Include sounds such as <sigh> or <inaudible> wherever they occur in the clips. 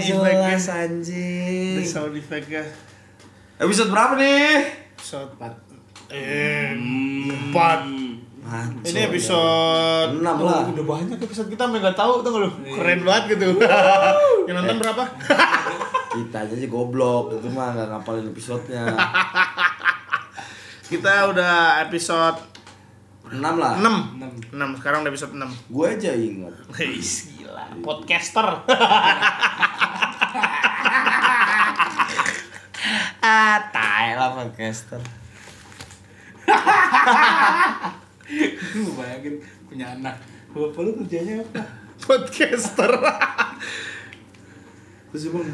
sound effect jelas Ada anjing. sound effect ya. Episode berapa nih? Episode 4. Eh, 4. Hancur, Ini episode Enam lah. Oh, Udah banyak episode kita sampai nggak tahu tuh lu. Keren banget gitu. Yang nonton berapa? Kita aja sih goblok, itu mah nggak ngapalin episodenya. <laughs> kita udah episode Enam lah. 6. 6. Sekarang udah episode 6. Gue aja ingat. <laughs> Wih, gila. Podcaster. <laughs> Ah, tai lah podcaster. Lu bayangin punya anak Bapak lu kerjanya apa? Podcaster. Terus emang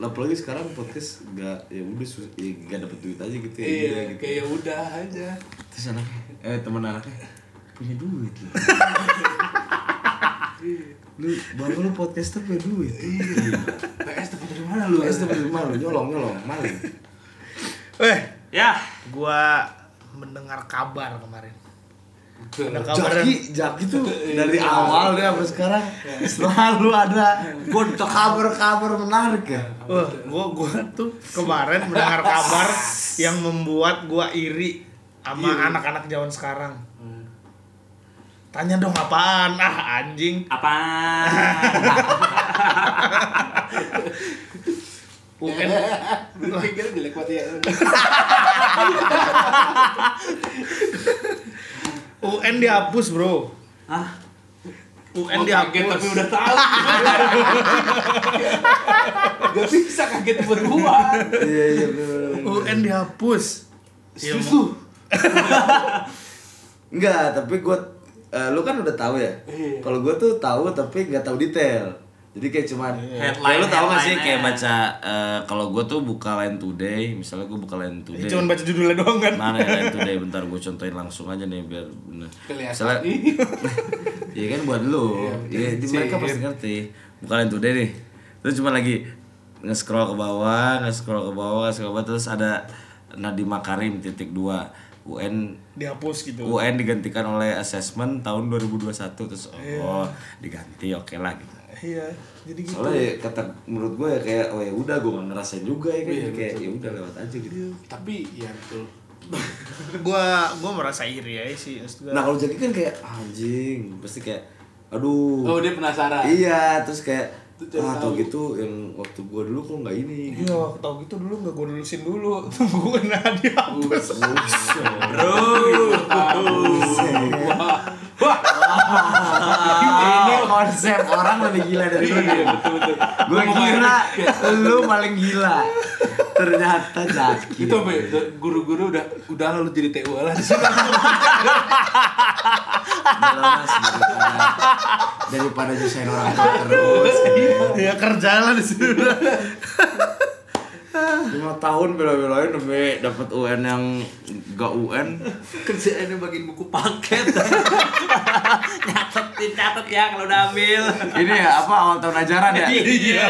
apalagi sekarang podcast nggak ya udah sus- ya, nggak dapet duit aja gitu ya Iya, udah gitu. kayak udah aja terus anaknya eh teman anaknya punya duit <laughs> lu bapak lu podcaster punya duit. PS dapat dari mana lu? PS dapat dari mana lu? Nyolong nyolong. Maling. Eh, Ya. gua mendengar kabar kemarin. Ada kabar Jaki, Jaki tuh dari awal deh sampai sekarang selalu ada gontok kabar-kabar menarik ya. Wah, gua gua tuh kemarin mendengar kabar <laughs> yang membuat gua iri sama anak-anak zaman sekarang. Tanya dong apaan? Ah, anjing. Apa? UN <laughs> Lu pikir jelek banget ya? UN dihapus, Bro. Hah? UN kaget dihapus. tapi udah tahu Gak bisa kaget berdua Iya iya. UN dihapus. Ya, mau- lu? Enggak, tapi gua eh, lu kan udah tahu ya. Iya. Kalau gua tuh tahu tapi nggak tahu detail. Jadi kayak cuman Headline- kayak lu tahu gak sih kayak baca eh, kalau gua tuh buka Line Today, misalnya gua buka Line Today. Cuman baca judulnya doang kan. Mana ya Line Today <laughs> bentar gua contohin langsung aja nih biar bener. Kelihatan Misalnya- nih <laughs> Iya kan buat lu. Iya, di mereka pasti ngerti. Bukan today nih. Terus cuma lagi nge-scroll ke bawah, nge-scroll ke bawah, nge-scroll ke bawah terus ada Nadiem Makarim titik dua UN Dihapus gitu. UN digantikan oleh assessment tahun 2021 terus oh diganti oke lah gitu. Iya, jadi gitu. Soalnya ya, kata menurut gue ya kayak oh ya udah gue gak ngerasain juga ya kan Iya, Jadi kayak ya udah lewat aja gitu. Tapi ya betul <laughs> gua gua merasa iri ya sih maksud gua. Nah kalau jadi kan kayak anjing pasti kayak aduh Oh dia penasaran Iya, terus kayak ah tau tahu. gitu yang waktu gua dulu kok nggak ini. Iya, tau gitu dulu nggak gue lulusin dulu. <laughs> Tungguin aja dihapus. ini konsep orang lebih gila dari lu. Iya betul betul Gua kira lu paling gila. Ternyata Jaki. <laughs> Itu apa ya? Guru-guru udah Udah lalu jadi TU lah <laughs> di sini Udah lah, Mas, daripada, daripada nyusahin orang tua terus. ya kerja lah di sini. Lima tahun bela-belain demi dapat UN yang gak UN. Kerjaannya bagiin buku paket <laughs> Nyatetin catet ya kalau udah ambil Ini ya apa awal tahun ajaran ya? Iya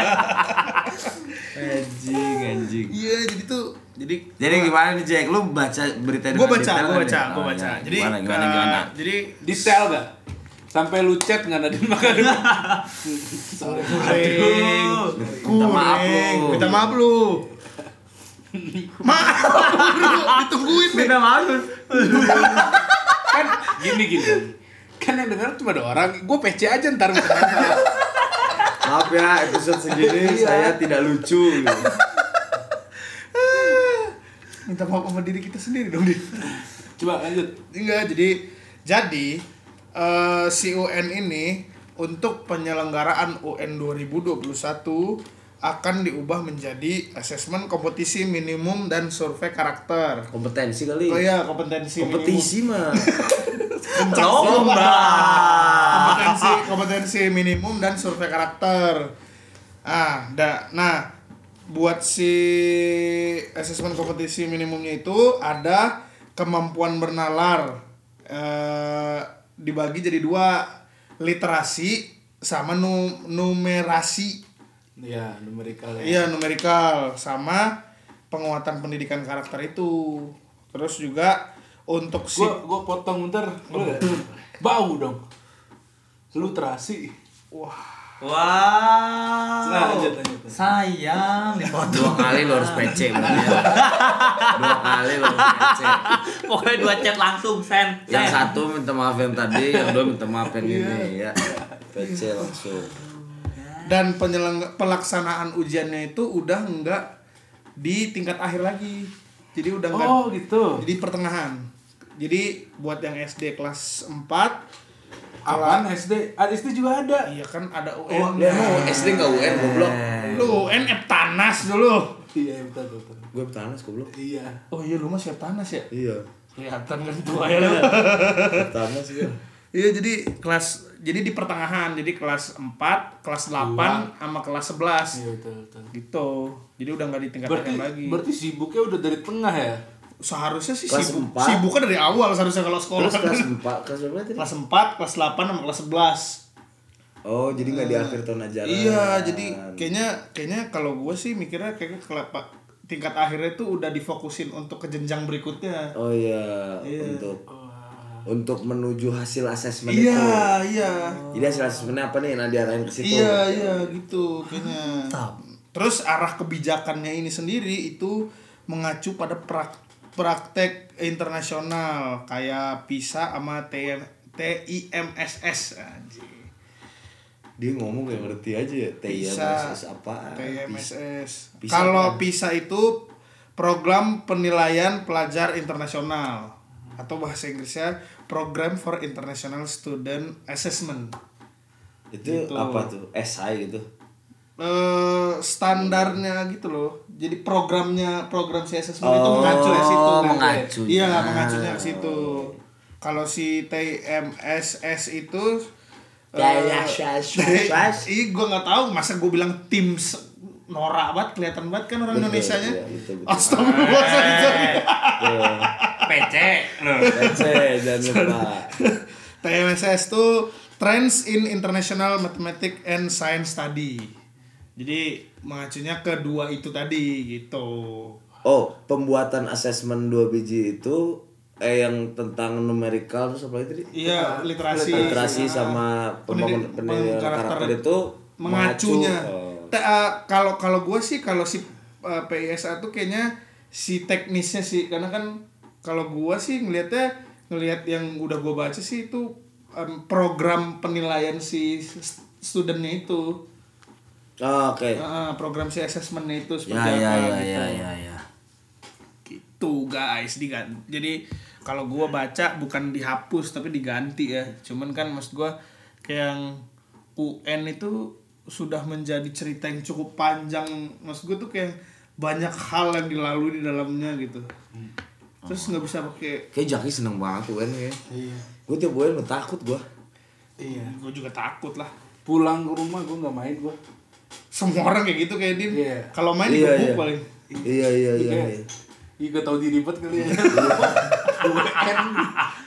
Anjing, anjing. Iya, jadi tuh jadi Jadi gimana nih Jack? Lu baca berita gue baca, gue baca, Oh, baca. ya. Jadi gimana gimana eh, gimana? Jadi Detail gak? Sampai lu chat nggak Nadine Makarim <laughs> Sorry kuring, Minta maaf lu. Minta maaf lu. maaf lu, ditungguin. Minta maaf lu. Kan gini gini Kan yang denger cuma ada orang Gue PC aja ntar Maaf ya, episode segini saya tidak lucu. gitu. Minta maaf sama diri kita sendiri dong, Dit. Coba lanjut Enggak, jadi jadi eh, si UN ini untuk penyelenggaraan UN 2021 akan diubah menjadi asesmen kompetisi minimum dan survei karakter. Kompetensi kali. Oh iya, kompetensi Kompetisi mah. <laughs> Lomba. Kompetensi kompetensi minimum dan survei karakter. Ah, da, nah buat si asesmen kompetisi minimumnya itu ada kemampuan bernalar eh, dibagi jadi dua literasi sama nu- numerasi Iya, numerikal ya. Iya numerikal sama penguatan pendidikan karakter itu. Terus juga untuk si Gua gua potong bentar. Boleh? Bau dong. Lu terasi. wah Wow. Lanjut, lanjut. Sayang dipotong. Dua kali lo harus PC. Dua kali lo harus PC. Pokoknya dua chat langsung send. Yang satu minta maaf yang tadi, yang dua minta maaf yang ini ya. PC langsung. dan penyelengga pelaksanaan ujiannya itu udah enggak di tingkat akhir lagi. Jadi udah enggak Oh, gitu. jadi pertengahan. Jadi buat yang SD kelas 4 Apaan SD? Ah, SD juga ada. iya kan ada Oh, UN. Dia mau SD nggak UN goblok. Lu UN Eptanas dulu. Iya, betul. Gue Tanas goblok. Iya. Oh iya lu mah Eptanas ya? Iya. Kelihatan kan tua ya lu. <laughs> Tanas ya. Iya jadi kelas jadi di pertengahan jadi kelas 4, kelas 8 sama kelas 11 Iya, betul, betul. gitu. Jadi udah nggak di tingkat Berarti lagi. berarti sibuknya udah dari tengah ya? Seharusnya sih Kelas sibuk empat. sibuknya dari awal seharusnya kalau sekolah. Terus kelas 4, kelas berapa tadi? kelas 4, kelas 8 sama kelas 11. Oh, jadi nggak di akhir tahun ajaran. Iya, jadi kayaknya kayaknya kalau gue sih mikirnya kayaknya kalau pak tingkat akhirnya tuh udah difokusin untuk ke jenjang berikutnya. Oh iya, untuk untuk menuju hasil asesmen itu. Iya, iya. Jadi hasil asesmennya apa nih? Nah diarahin ke situ. Iya, iya gitu kayaknya. Terus arah kebijakannya ini sendiri itu mengacu pada prak- praktek internasional kayak PISA sama TM, TIMSS anjing. Dia ngomong kayak ngerti aja ya. TIMSS apa? PISA Kalau? PISA itu program penilaian pelajar internasional atau bahasa Inggrisnya Program for International Student Assessment. Itu Gitu. apa tuh? SI gitu. Eh standarnya gitu loh. Jadi programnya program si assessment itu Oh, mengacu ke situ. mengacunya. Iya, mengacunya ke situ. Kalau si TMSS itu TMSS. Iya, gue nggak tahu. Masa gue bilang tim norak banget, kelihatan banget kan orang Indonesia nya. iya. Astagfirullah, sorry, sorry. PC loh. PC jangan lupa. TMSS itu Trends in International Mathematics and Science Study. Jadi mengacunya ke dua itu tadi gitu. Oh, pembuatan asesmen dua biji itu eh yang tentang numerical terus apa tadi? Iya, literasi. Literasi sama pembangunan Pendidik- pendidikan karakter karakter itu mengacunya. mengacu. Oh. Eh, kalau kalau gue sih kalau si eh, PISA tuh kayaknya si teknisnya sih karena kan kalau gue sih ngelihatnya ngelihat yang udah gue baca sih itu program penilaian si st- studentnya itu Oh, Oke. Ah, program si assessmentnya itu seperti Ya ya apa ya gitu. ya ya ya. gitu guys diganti jadi kalau gua baca bukan dihapus tapi diganti ya cuman kan maksud gua kayak yang UN itu sudah menjadi cerita yang cukup panjang maksud gua tuh kayak banyak hal yang dilalui di dalamnya gitu terus nggak bisa pakai Kayak Jaki seneng banget UN ya. Iya. Gue tiap UN takut gue. Iya. gue juga takut lah Pulang ke rumah gue nggak main gue. Semua orang kayak gitu kayak din Iya. kalau main Iya, dibekuk iya. paling Iya iya iya. iya. Iya gak tau diri banget kali ya. <laughs> UN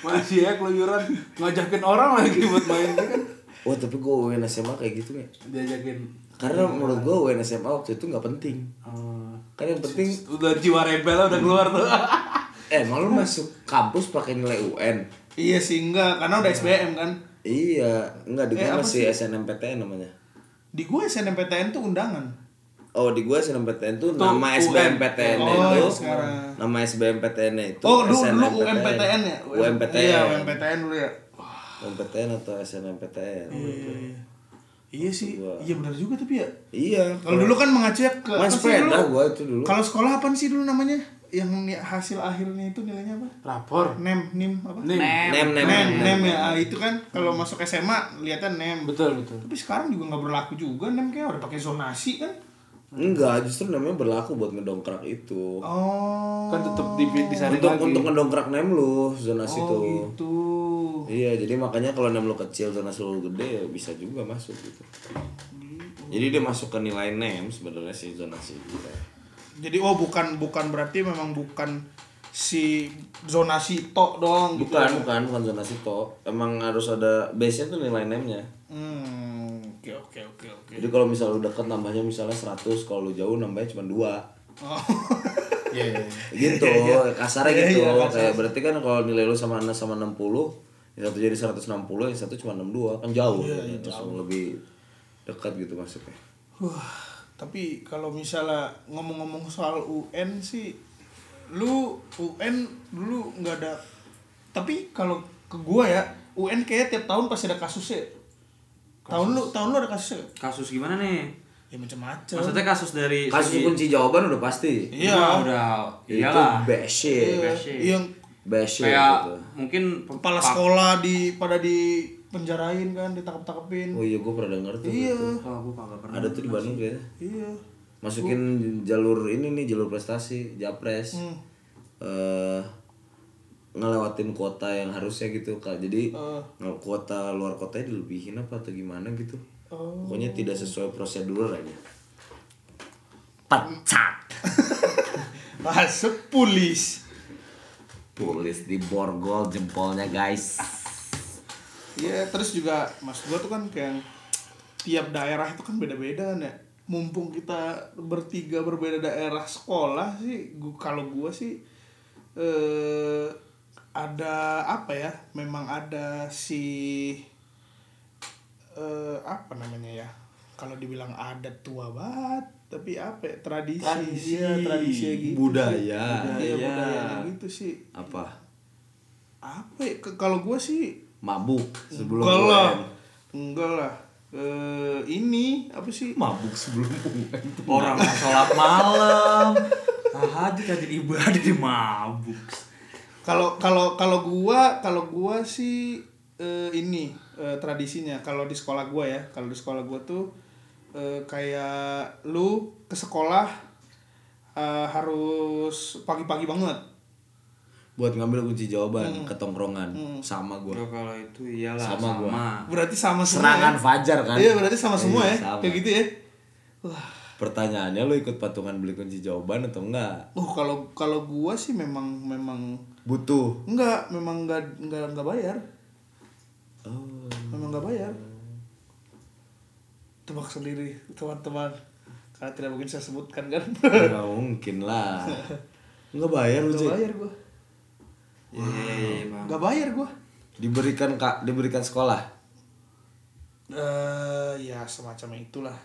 masih ya keluyuran ngajakin orang lagi buat main Dia kan Oh tapi gue UN SMA kayak gitu ya. diajakin. Karena menurut gue UN SMA waktu itu nggak penting. Oh. Kan yang penting udah jiwa rebel udah keluar tuh. <laughs> eh malu masuk kampus pakai nilai UN. iya sih enggak karena udah SBM kan Iya, enggak di Eh, masih sih? SNMPTN namanya. Di gue SNMPTN tuh undangan Oh di gue SNMPTN tuh Tuh, nama. SBMPTN Oh, itu sekarang. nama SBMPTN itu Oh, dulu, dulu SNMPTN. UMPTN ya? UMPTN. Iya, UMPTN dulu ya. UMPTN atau SNMPTN. Iya, iya sih. Gua. Iya benar juga tapi ya. Iya. Kalau dulu kan mengacu ya ke sepeda dulu? gua itu dulu. Kalau sekolah apa sih dulu namanya? Yang hasil akhirnya itu nilainya apa? Rapor. Nem, nim apa? Nih. Nem nem Nem, nem, ya. Ah, itu kan kalau masuk SMA lihatnya nem. Betul betul. Tapi sekarang juga nggak berlaku juga nem kayak udah pakai zonasi kan. Enggak, justru namanya berlaku buat ngedongkrak itu. Oh. Kan tetep di disaring untuk lagi. untuk ngedongkrak nem lu zonasi Oh itu. gitu. Iya, jadi makanya kalau nem lu kecil zonasi lu gede ya bisa juga masuk gitu. Jadi dia masuk ke nilai nem sebenarnya sih zonasi kita. Jadi oh bukan bukan berarti memang bukan si zonasi tok dong gitu. Bukan, bukan, bukan zonasi to. Emang harus ada base-nya tuh nilai nem-nya. Hmm. Oke oke oke oke. Jadi kalau misal lu deket nambahnya misalnya 100, kalau lu jauh nambahnya cuma 2. Oh. Iya iya. iya. <laughs> Gitu, kasarnya Iya, gitu. iya, kasar. Kayak berarti kan kalau nilai lu sama sama 60, yang satu jadi 160, yang satu cuma 62, kan jauh. Iya, kan? iya, Langsung lebih dekat gitu maksudnya. Wah, tapi kalau misalnya ngomong-ngomong soal UN sih, lu UN dulu nggak ada. Tapi kalau ke gua ya, UN kayaknya tiap tahun pasti ada kasusnya. Tahun lu, tahun lu ada kasusnya? Kasus gimana nih? Ya macam-macam. Maksudnya kasus dari Kasus segi- kunci jawaban udah pasti. Iya. Udah Itu iyalah. bad shit. Iya, Bashing. yang Bad shit Kayak gitu. mungkin kepala sekolah di pada di penjarain kan, ditangkap-tangkapin. Oh iya, gue pernah denger tuh. Iya, gitu. Oh, gua kagak pernah. Ada tuh di Bandung kayaknya. iya. Masukin jalur ini nih, jalur prestasi, Japres. Hmm. eh ngelewatin kuota yang harusnya gitu kak jadi nge- kuota luar kotanya dilebihin apa atau gimana gitu Oh. pokoknya tidak sesuai prosedur aja pecat <laughs> Masuk pulis. Pulis di borgol jempolnya guys. Iya, terus juga mas gua tuh kan kayak tiap daerah itu kan beda-beda kan ya. Mumpung kita bertiga berbeda daerah sekolah sih, gua kalau gua sih eh ada apa ya? Memang ada si eh apa namanya ya? Kalau dibilang adat tua banget, tapi apa ya? Tradisi, Tradisi. Iya, tradisi gitu. Budaya. Iya, Budaya. budaya gitu sih. Apa? Apa ya? Kalau gua sih Mabuk sebelum enggak lah UN. enggak lah eh ini apa sih Mabuk sebelum UN. orang mau sholat malam. Ah, haji tadi ibadah di mabuk. kalau kalau kalau gua kalau gua sih eh, ini eh, tradisinya kalau di sekolah gua ya kalau di sekolah gua tuh eh, kayak lu ke sekolah eh, harus pagi-pagi banget Buat ngambil kunci jawaban ke tongkrongan sama gua. Ya, kalau itu iyalah Sama sama. gua. berarti sama semua Serangan ya? fajar kan? iya berarti sama semua Iya, ya sama. kayak gitu ya wah Pertanyaannya lu ikut patungan beli kunci jawaban atau enggak? uh kalau kalau gua sih memang memang Butuh. enggak memang enggak enggak enggak bayar Oh. memang nggak bayar tebak sendiri teman-teman karena tidak mungkin saya sebutkan kan Nggak mungkin lah. <laughs> Enggak bayar lu, nggak Cik. bayar gua Iya, iya, iya, Bang. nggak bayar gua Diberikan kak, diberikan sekolah. eh ya semacam itulah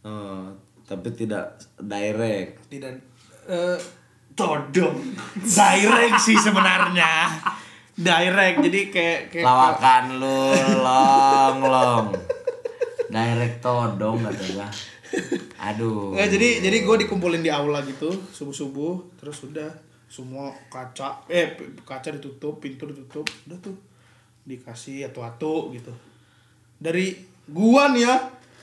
Oh, tapi tidak direct. tidak eh todong <laughs> direct sih sebenarnya direct jadi kayak kayak Lawakan lu long long. Direct todong kata gua. Aduh. Nggak, jadi jadi gue dikumpulin di aula gitu subuh subuh terus udah semua kaca eh kaca ditutup pintu ditutup udah tuh dikasih atu-atu gitu dari gua nih ya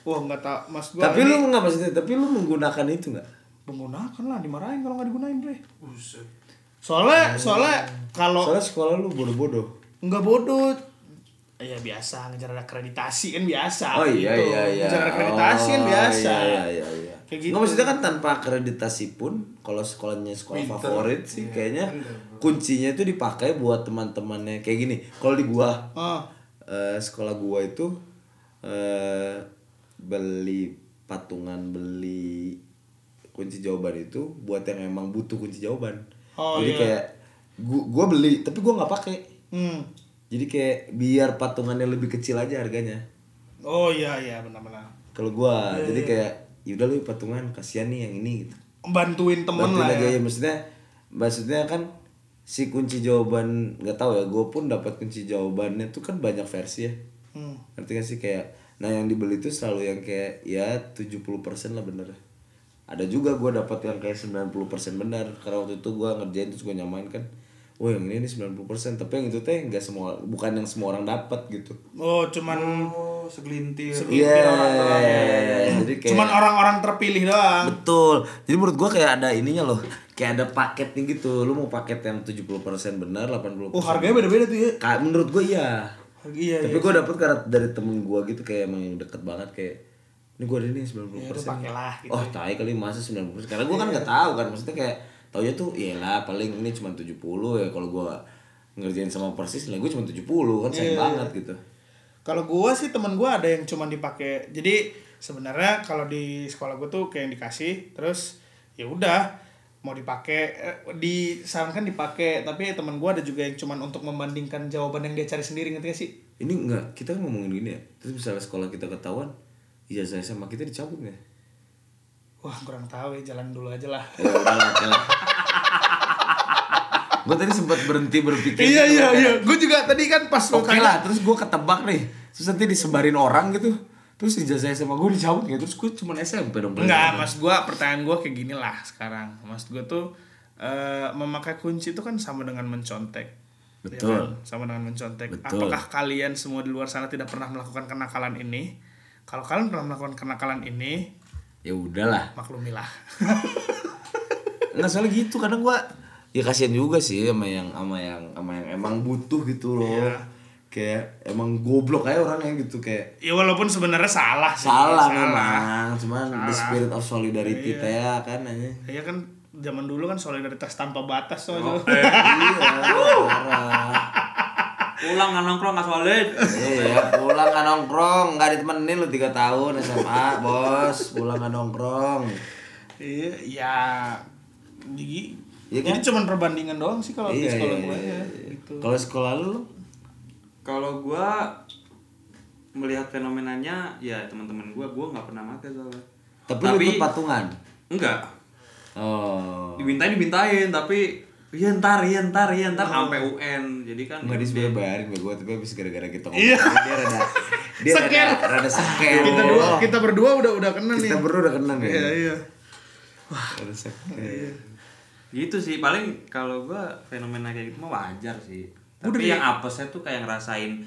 wah nggak tak mas gua Tapi ini lu nggak maksudnya, tapi lu menggunakan itu nggak? menggunakan lah dimarahin kalau nggak digunain bre soalnya soalnya kalau Soalnya sekolah lu bodoh-bodoh. nggak bodoh ya biasa ngejar akreditasi kan biasa Oh iya gitu. iya iya. ngejar akreditasi kan Oh, biasa Iya iya iya. Kayak gitu. Nggak, maksudnya kan tanpa akreditasi pun kalau sekolahnya sekolah favorit sih Iya, kayaknya kuncinya itu dipakai buat teman-temannya kayak gini. Kalau di gua ah eh, sekolah gua itu eh beli patungan beli kunci jawaban itu buat yang emang butuh kunci jawaban. Oh, Jadi iya. kayak gua, gua beli tapi gua nggak pakai. hmm. Jadi kayak biar patungannya lebih kecil aja harganya. oh iya iya benar-benar Kalau gua Iya, jadi kayak yaudah lu patungan kasihan nih yang ini gitu. bantuin temen Bantuin lah aja ya. ya maksudnya maksudnya kan si kunci jawaban nggak tahu ya gue pun dapat kunci jawabannya tuh kan banyak versi ya. Hmm. ngerti gak sih? Kayak nah yang dibeli itu selalu yang kayak ya 70% lah bener. Ada juga gue dapat yang kayak 90% benar karena waktu itu gue ngerjain terus gue nyamain kan oh yang ini nih 90% tapi yang itu teh nggak semua bukan yang semua orang dapat gitu oh cuman Oh, segelintir. iya jadi kayak cuman orang-orang terpilih doang Betul. Jadi menurut gua kayak ada ininya loh. Kayak ada paketnya gitu. Lu mau paket yang 70% benar, 80%. oh harganya beda-beda tuh ya Ka- menurut gua iya. Iya Tapi iya gua dapet karena dari temen gua gitu kayak emang yang deket banget kayak ini gua ada nih 90% Ya, lu pakailah gitu Oh tai kali masa 90% Karena gua kan nggak tahu kan Maksudnya kayak taunya tuh iyalah paling ini cuma 70 ya Kalau gua ngerjain sama persis nilai gua cuma 70 kan sayang iya. banget gitu Kalau gua sih temen gua ada yang cuma dipakai. Jadi sebenarnya kalau di sekolah gua tuh kayak yang dikasih terus ya udah mau dipakai eh, disarankan dipakai tapi temen gua ada juga yang cuman untuk membandingkan jawaban yang dia cari sendiri ngerti gak sih? Ini enggak, kita kan ngomongin gini ya. Terus misalnya sekolah kita ketahuan, ijazah SMA kita dicabut nggak? Wah kurang tahu ya jalan dulu aja lah. Ya lah. Gue tadi sempat berhenti berpikir. iya gitu iya iya. Gue juga tadi kan pas lo Oke lah, terus gue ketebak nih. Terus nanti disebarin orang gitu. Terus ijazah SMA gue dicabut gitu. Terus gue cuma SMP dong. Enggak, mas gua pertanyaan gua kayak gini lah sekarang. Mas gua tuh eh, memakai kunci itu kan sama dengan mencontek. Ya Betul. kan? Sama dengan mencontek. Betul. Apakah kalian semua di luar sana tidak pernah melakukan kenakalan ini? Kalau kalian pernah melakukan kenakalan ini, Ya udahlah. maklumilah. <laughs> Nggak soalnya gitu kadang gua ya kasihan juga sih sama yang sama yang sama yang emang butuh gitu loh. Iya. Kayak emang goblok aja orangnya gitu kayak ya walaupun sebenarnya salah sih. salah, memang, cuman the Salah. spirit of solidarity teh ya kan aja. Iya kan zaman dulu kan solidaritas tanpa batas soalnya. iya, <laughs> parah. Pulang nggak nongkrong nggak solid. Iya, pulang nggak nongkrong, nggak ditemenin lu 3 tahun SMA, bos. Pulang nggak nongkrong. Iya, ya jadi Iya kan? jadi cuman perbandingan doang sih kalau di Iya, sekolah iya, gua iya, ya. iya. Gitu. Kalau sekolah lu, lu? Kalau gua melihat fenomenanya ya teman-teman gua gua nggak pernah pakai soalnya. tapi, lu ikut patungan. enggak Oh. dimintain dimintain tapi iya ntar iya ntar iya ntar sampai UN jadi kan Enggak dia sebenarnya bayarin gue gue tapi habis gara-gara kita ngomong Iya. dia rada <laughs> dia Seker. rada rada seker. kita dua kita berdua udah udah kena nih. kita berdua udah kena nih. Iya iya. Rada seker. gitu sih paling kalau gua fenomena kayak gitu mah wajar sih tapi dari- yang apesnya tuh kayak ngerasain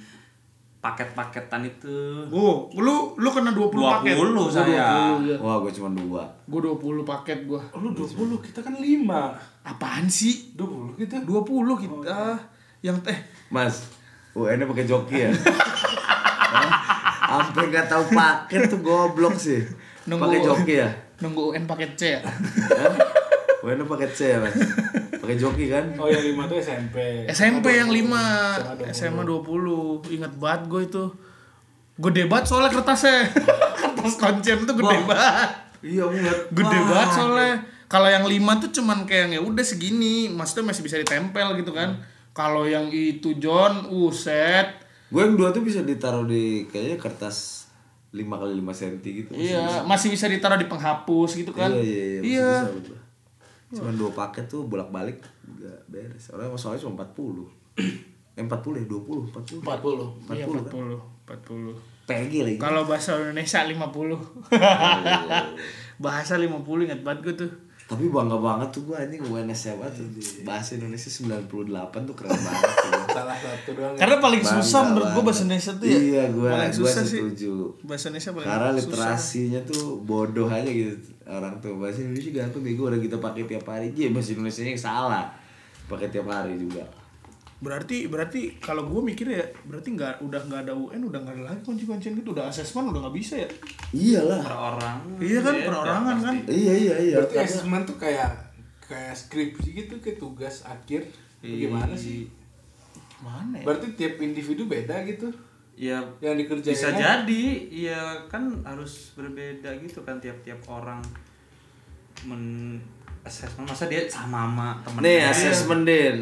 paket-paketan itu Oh, lu lu kena 20, paket. 20 Gua saya. 20, ya. Wah gue cuma dua. Gua 20 paket gua. Oh, lu 20, kita kan 5. Apaan sih? 20 kita. 20 kita. Yang teh Mas, UN nya pakai joki ya. Hah? Sampai nggak tahu paket tuh goblok sih. Nunggu- Pakai joki ya. nunggu UN paket C ya. UN pakai C ya mas. Pakai joki kan. Oh, yang 5 tuh SMP. SMP yang 5, SMA 20. SMA 20. Ingat banget gue itu. Gede banget soalnya kertasnya. <laughs> Kertas kuncen tuh gede banget. iya banget Gede banget soalnya. Kalau yang 5 tuh cuman kayak yang ya udah segini, maksudnya masih bisa ditempel gitu kan. Kalau yang itu John, uset. Gue yang dua tuh bisa ditaruh di kayaknya kertas 5 kali 5 cm gitu. Iya, masih bisa ditaruh di penghapus gitu kan. Iya iya iya. Iya. bisa. Cuma dua paket tuh bolak-balik gak beres. Soalnya soalnya cuma 40. Eh 40 ya 20, 40. 40. Iya, 40, 40. 40. Pegi lagi. Kalau bahasa Indonesia 50. <laughs> bahasa 50 ingat banget gue tuh. Tapi bangga banget tuh gue anjing UNS apa tuh. Bahasa Indonesia 98 tuh keren banget. <laughs> Salah satu doang. Karena paling Bangga susah menurut gue banget. bahasa Indonesia tuh ya. Iya, gua paling gua susah sih. setuju. Bahasa Indonesia paling Karena susah. literasinya tuh bodoh aja gitu orang tuh bahasa Indonesia gampang bego udah kita pakai tiap hari aja bahasa Indonesia yang salah pakai tiap hari juga Berarti berarti kalau gue mikir ya berarti nggak udah nggak ada UN udah nggak ada lagi kunci-kuncian gitu udah asesmen udah nggak bisa ya. iyalah per orang Iya kan beda perorangan kan. iya iya iya Berarti karena asesmen tuh kayak kayak skripsi gitu kayak tugas akhir. Bagaimana sih? Mana ya? Berarti tiap individu beda gitu. ya Yang dikerjain. bisa jadi iya kan harus berbeda gitu kan tiap-tiap orang men assessment masa dia sama sama temennya nih assessment din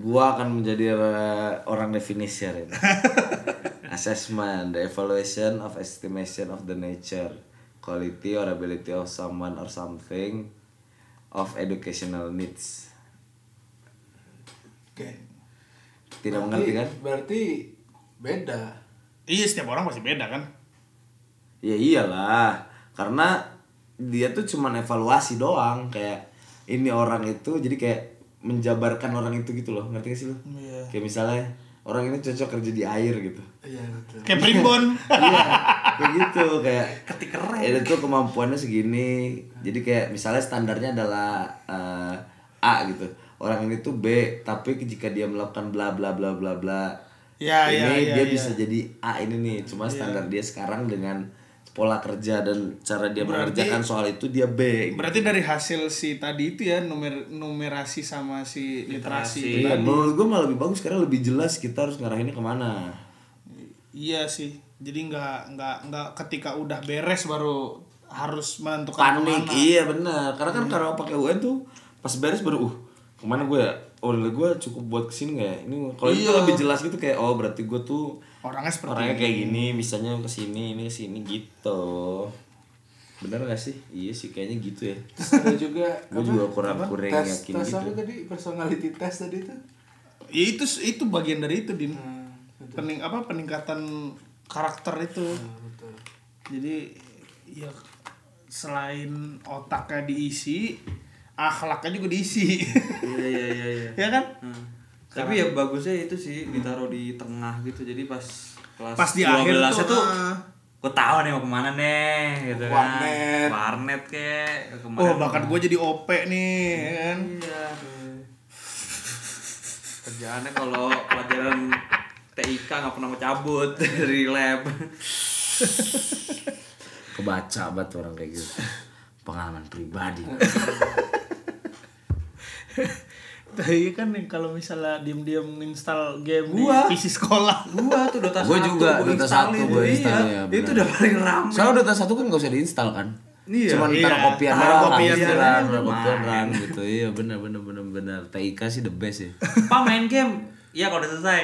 gua akan menjadi eh, orang definisher ini <laughs> assessment the evaluation of estimation of the nature quality or ability of someone or something of educational needs Oke. tidak Berarti- mengerti kan Berarti beda. Iya setiap orang pasti beda kan. Ya iyalah, karena dia tuh cuman evaluasi doang kayak ini orang itu jadi kayak menjabarkan orang itu gitu loh, ngerti gak sih lo? Iya. Kayak misalnya orang ini cocok kerja di air gitu. Iya betul. Kayak primbon. <laughs> iya, kayak gitu kayak ketik keren ya itu kemampuannya segini. Jadi kayak misalnya standarnya adalah eh, A gitu. Orang ini tuh B, tapi jika dia melakukan bla bla bla bla bla Ya, ini ya, ya, dia ya. bisa jadi A ini nih. Cuma standar dia sekarang dengan pola kerja dan cara dia Berarti- mengerjakan soal itu dia B. gitu. Berarti dari hasil si tadi itu ya numer numerasi sama si literasi. Iya, menurut gue malah lebih bagus karena lebih jelas kita harus ngarahinnya ke mana. Iya sih. Jadi nggak nggak nggak ketika udah beres baru harus menentukan panik ke mana. iya benar karena kan kalau pakai UN tuh pas beres baru uh ke mana gue ya oh gue cukup buat ke sini nggak ya ini kalau itu Iya. lebih jelas gitu kayak oh berarti gue tuh Orangnya seperti orangnya kayak gini misalnya ke sini ini ke sini gitu bener gak sih iya sih kayaknya gitu ya Terus ada juga gue juga kurang kurang tes yakin tes gitu apa tadi personality test tadi itu Ya itu itu bagian dari itu din. itu. Pening apa peningkatan karakter itu. Nah, betul. Jadi ya selain otaknya diisi, akhlaknya juga diisi. iya iya iya iya <laughs> ya kan? Hmm. Tapi ya bagusnya itu sih ditaruh di tengah gitu. Jadi pas kelas Pas di akhir 12 tuh, tuh ah. gue tahu nih mau ke mana nih gitu Warnet. kan warnet kek ke mana Oh, bakat gue jadi OP nih, ya kan? iya kerjaannya kalau pelajaran TIK nggak pernah mau cabut <laughs> dari lab. Kebaca banget orang kayak gitu. Pengalaman pribadi <laughs> Tapi <laughs> kan nih kalau misalnya diem-diem install game Gua. di PC sekolah. gua tuh Dota Gua 1 juga, gua Dota install 1 itu, gua iya. install, ya, benar. itu udah paling ramai soalnya Dota satu kan gak usah diinstal kan Iya. Cuman Iya, taruh kopian taruh doang, kopian doang, udah taruh kopian run gitu. Iya benar benar benar benar. TIK sih the best ya. Pak main game Iya kalau udah selesai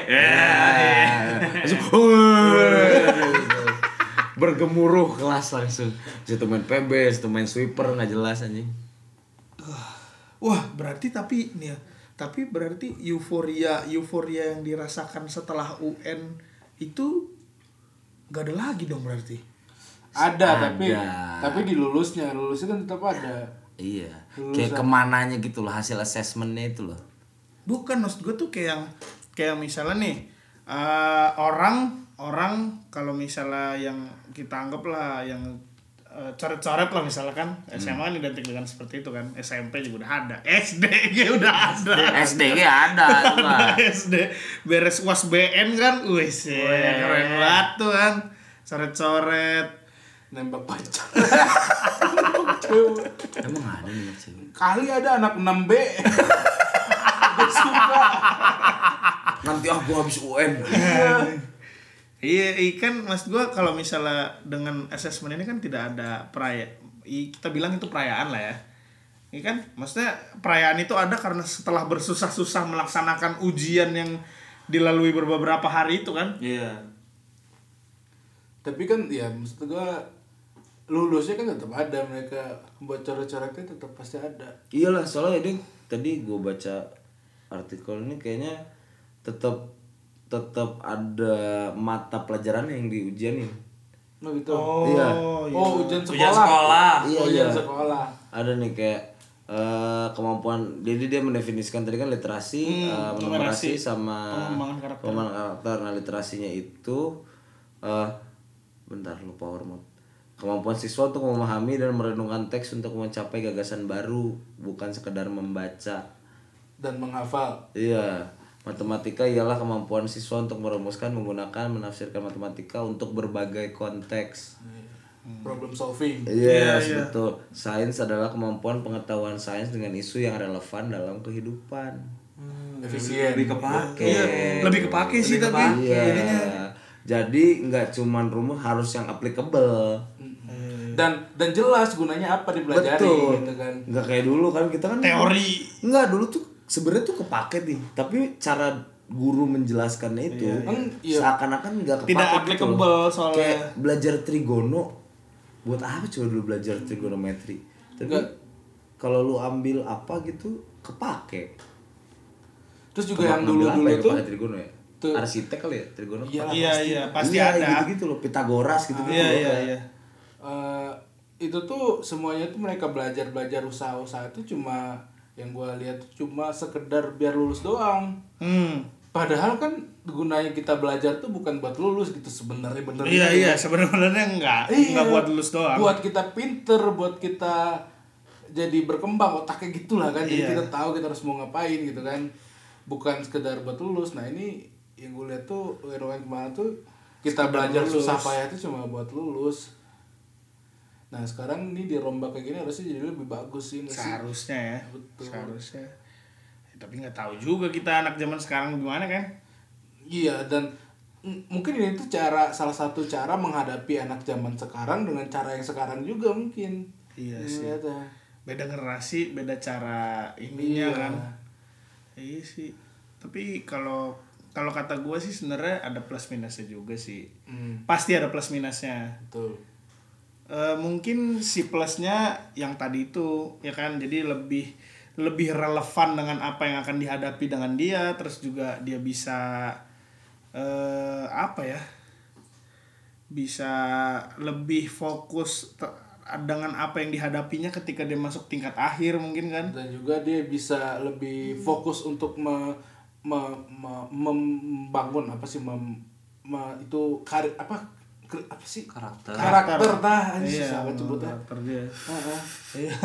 Langsung, "Woi." bergemuruh kelas langsung. Situ main PB, situ main sweeper nggak jelas anjing. Wah, berarti tapi nih ya, tapi berarti euforia euforia yang dirasakan setelah UN itu gak ada lagi dong berarti. Ada, tapi Ada. tapi di lulusnya, lulusnya kan tetap ada. Iya. Lulusan. Kayak ke mananya gitu loh hasil assessmentnya itu loh. Bukan maksud gue tuh kayak yang kayak misalnya nih eh, orang orang kalau misalnya yang kita anggap lah yang coret-coret lah misalkan SMA kan identik dengan seperti itu kan SMP juga udah ada <laughs> SD juga udah ada SD ada tuh lah. <laughs> SD beres uas BN kan wis ya, keren banget tuh kan coret-coret Nembak pacar. <laughs> Emang ada nih cewek. Kali ada anak 6B. Gua suka. Nanti ah gua habis UN. Iya ikan mas gua kalau misalnya dengan assessment ini kan tidak ada peraya kita bilang itu perayaan lah ya. Ini kan? Maksudnya perayaan itu ada karena setelah bersusah-susah melaksanakan ujian yang dilalui beberapa hari itu kan? Iya. Tapi kan ya maksud gua lulusnya kan tetap ada mereka buat coret-coretnya tetap pasti ada. Iyalah soalnya ini tadi gue baca artikel ini kayaknya tetap tetap ada mata pelajaran yang diujianin. Oh gitu. oh Iya. Oh, ujian sekolah. Ujian sekolah. Iya, Oh, ujian iya. sekolah. Ada nih kayak eh, kemampuan jadi dia mendefinisikan tadi kan literasi, eh, menumerasi numerasi, sama pengembangan karakter. pengembangan karakter. Nah, literasinya itu eh bentar lupa hormat. Kemampuan siswa untuk memahami dan merenungkan teks untuk mencapai gagasan baru, bukan sekedar membaca. Dan menghafal. Iya, matematika ialah kemampuan siswa untuk merumuskan, menggunakan, menafsirkan matematika untuk berbagai konteks. Problem solving. Yes, iya. betul. Sains adalah kemampuan pengetahuan sains dengan isu yang relevan dalam kehidupan. Efisien. Lebih kepake Iya, lebih kepake sih Lebih tapi jadinya. Iya. Jadi nggak cuman rumus harus yang applicable. Dan dan jelas gunanya apa dipelajari Betul. gitu kan. Nggak kayak dulu kan kita kan teori Nggak dulu tuh sebenarnya tuh kepake nih, tapi cara guru menjelaskannya itu Eng, iya. seakan-akan nggak kepake Tidak gitu applicable soalnya. Kayak belajar trigono buat apa coba dulu belajar trigonometri? Tapi kalau lu ambil apa gitu kepake. Terus juga yang Ngambil dulu-dulu apa ya tuh kepake trigono ya? tuh- Arsitek kali ya trigono. Iya, kepake. iya iya pasti Iya, ada gitu-gitu loh, Pitagoras gitu-gitu. iya loh. iya iya eh, itu tuh semuanya tuh mereka belajar belajar usaha-usaha itu cuma yang gua lihat tuh cuma sekedar biar lulus doang. hmm Padahal kan gunanya kita belajar tuh bukan buat lulus gitu sebenarnya bener iya iya sebenarnya enggak Iya. enggak buat lulus doang Buat kita pinter, buat kita jadi berkembang otaknya gitulah kan. Jadi Iya. kita tahu kita harus mau ngapain gitu kan. Bukan sekedar buat lulus. Nah, ini yang gue lihat tuh kemarin tuh kita belajar lulus. susah payah itu cuma buat lulus. Nah, sekarang ini dirombak kayak gini harusnya jadi lebih bagus sih seharusnya ya Betul. seharusnya. Ya, tapi nggak tahu juga kita anak zaman sekarang gimana kan? Iya dan mungkin ini tuh cara salah satu cara menghadapi anak zaman sekarang dengan cara yang sekarang juga mungkin. Iya sih. Ternyata. beda generasi beda cara ininya Iya. kan? Iya sih. Tapi kalau kalau kata gue sih sebenarnya ada plus minusnya juga sih. Hmm, pasti ada plus minusnya. Betul Eh, mungkin si plusnya yang tadi itu ya kan? Jadi lebih lebih relevan dengan apa yang akan dihadapi dengan dia terus juga dia bisa eh apa ya? Bisa lebih fokus dengan apa yang dihadapinya ketika dia masuk tingkat akhir mungkin kan? Dan juga dia bisa lebih fokus untuk me, me- me- membangun apa sih mem, me- itu karir apa apa sih Karakter. karakter tah anjing Iya, susah banget sebutnya karakter dia. Heeh.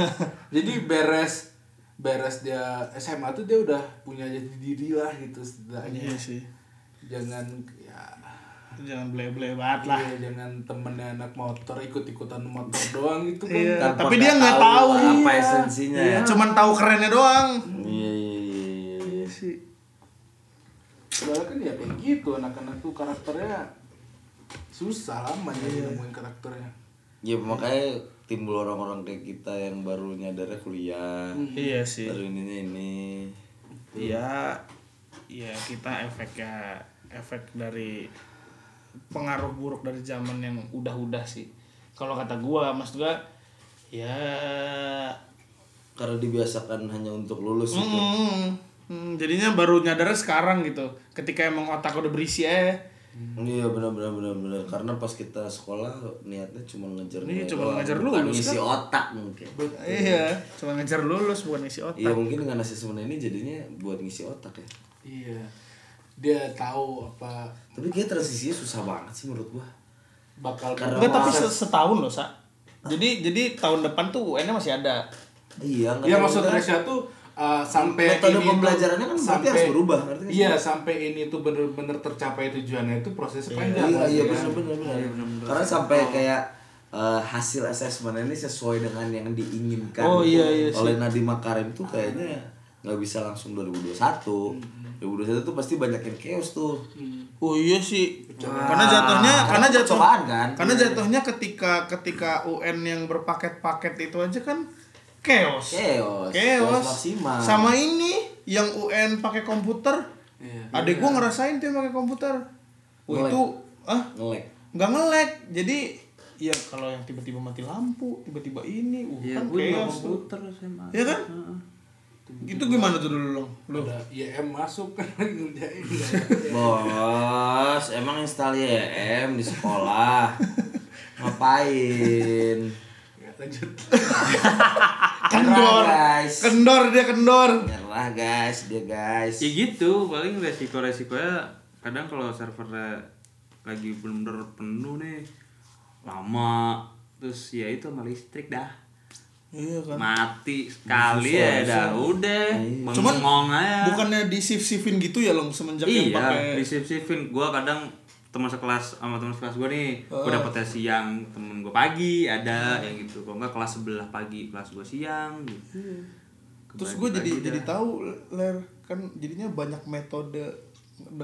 <laughs> jadi beres beres dia SMA tuh dia udah punya jati diri lah gitu setidaknya Iya sih. jangan ya Jangan bele-bele banget lah. iya, jangan temennya anak motor ikut-ikutan motor doang gitu kan Iya, Tanpa tapi dia nggak tahu. apa Iya. esensinya Iya, ya. cuman tahu kerennya doang. Iya iya iya, iya. Iya sih. Padahal kan ya kayak gitu anak-anak tuh karakternya susah lama jadi nemuin karakternya. Ya makanya timbul orang-orang kayak kita yang baru nyadarnya kuliah. Iya sih. Baru ininya ini. Iya, ya kita efeknya efek dari pengaruh buruk dari zaman yang udah-udah sih. Kalau kata gua, mas gua, ya, Karena dibiasakan hanya untuk lulus itu. mm, mm, jadinya baru nyadarnya sekarang gitu. Ketika emang otak udah berisi ya. Iya benar benar benar benar karena pas kita sekolah niatnya cuma ngejar Iya, nilai cuma ngejar bukan lulus, ngisi kan? otak mungkin. Iya, cuma ngejar lulus bukan isi otak. Iya mungkin dengan asesmen ini jadinya buat ngisi otak ya. Iya. Dia tahu apa Tapi kayak transisinya susah banget sih menurut gua. bakal Karena Enggak, tapi setahun loh, Sa. Jadi jadi tahun depan tuh UN-nya masih ada. Iya nggak Iya tahu maksud udah. Resya tuh uh, sampai Metode ini pembelajarannya kan berarti harus berubah, sih? Iya, sampai ini tuh bener-bener tercapai tujuannya itu prosesnya panjang. Iya iya kan? benar benar benar. Karena sampai kayak eh, hasil asesmen ini sesuai dengan yang diinginkan Oh, iya, iya sih. oleh Nadiem Makarim tuh kayaknya nggak bisa langsung 2021. 2021 tuh pasti banyak yang chaos tuh. Oh iya sih. karena jatuhnya karena jatuh kan? Karena jatuhnya ketika ketika UN yang berpaket-paket itu aja kan chaos. Chaos. Chaos. maksimal. Sama ini yang UN pakai komputer. Iya. Adek gua ngerasain tuh yang pakai komputer. Oh, Nge-lag. itu ah ngelek. nggak nge-lag. Jadi ya kalau yang tiba-tiba mati lampu, tiba-tiba ini, uh, Iya, kan chaos komputer SMA. Iya kan? Heeh. Itu gimana tuh dulu Long? Lu? Udah IM masuk kan <laughs> ngerjain. Bos, emang install YM di sekolah. <laughs> Ngapain? Lanjut. <laughs> Kendor. Guys. Kendor dia kendor. Nyerah guys, dia guys. Ya gitu, paling resiko-resikonya kadang kalau servernya lagi bener-bener penuh nih lama terus ya itu sama listrik dah Iya kan. mati sekali ya dah udah Cuman bengong aja bukannya di shift shiftin gitu ya Long semenjak yang iya pakai di shift shiftin gue kadang teman sekelas sama teman sekelas gue nih gue Oh. dapetnya siang temen gue pagi ada yang gitu kalau enggak kelas sebelah pagi kelas gue siang gitu Terus gue jadi Kebagi-bagi jadi dah. tahu ler kan jadinya banyak metode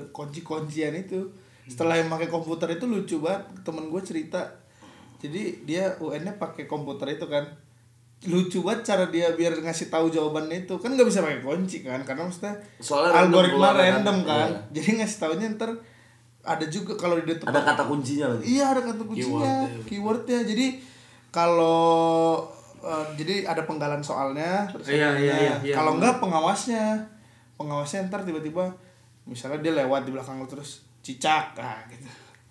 kunci-kuncian itu. Setelah yang pakai komputer itu lucu banget temen gue cerita. Jadi dia UN-nya pakai komputer itu kan. Lucu banget cara dia biar ngasih tahu jawabannya itu kan nggak bisa pakai kunci kan karena maksudnya Soalnya random algoritma kan. random kan. Iya. Jadi ngasih taunya ntar ada juga kalau di tempat Ada kata kuncinya lagi. Iya ada kata kuncinya, Keywordnya. keywordnya. Jadi kalau eh, jadi ada penggalan soalnya, terus Iya, iya, iya, iya. Kalau enggak pengawasnya, pengawasnya ntar tiba-tiba misalnya dia lewat di belakang lu terus cicak, ah gitu,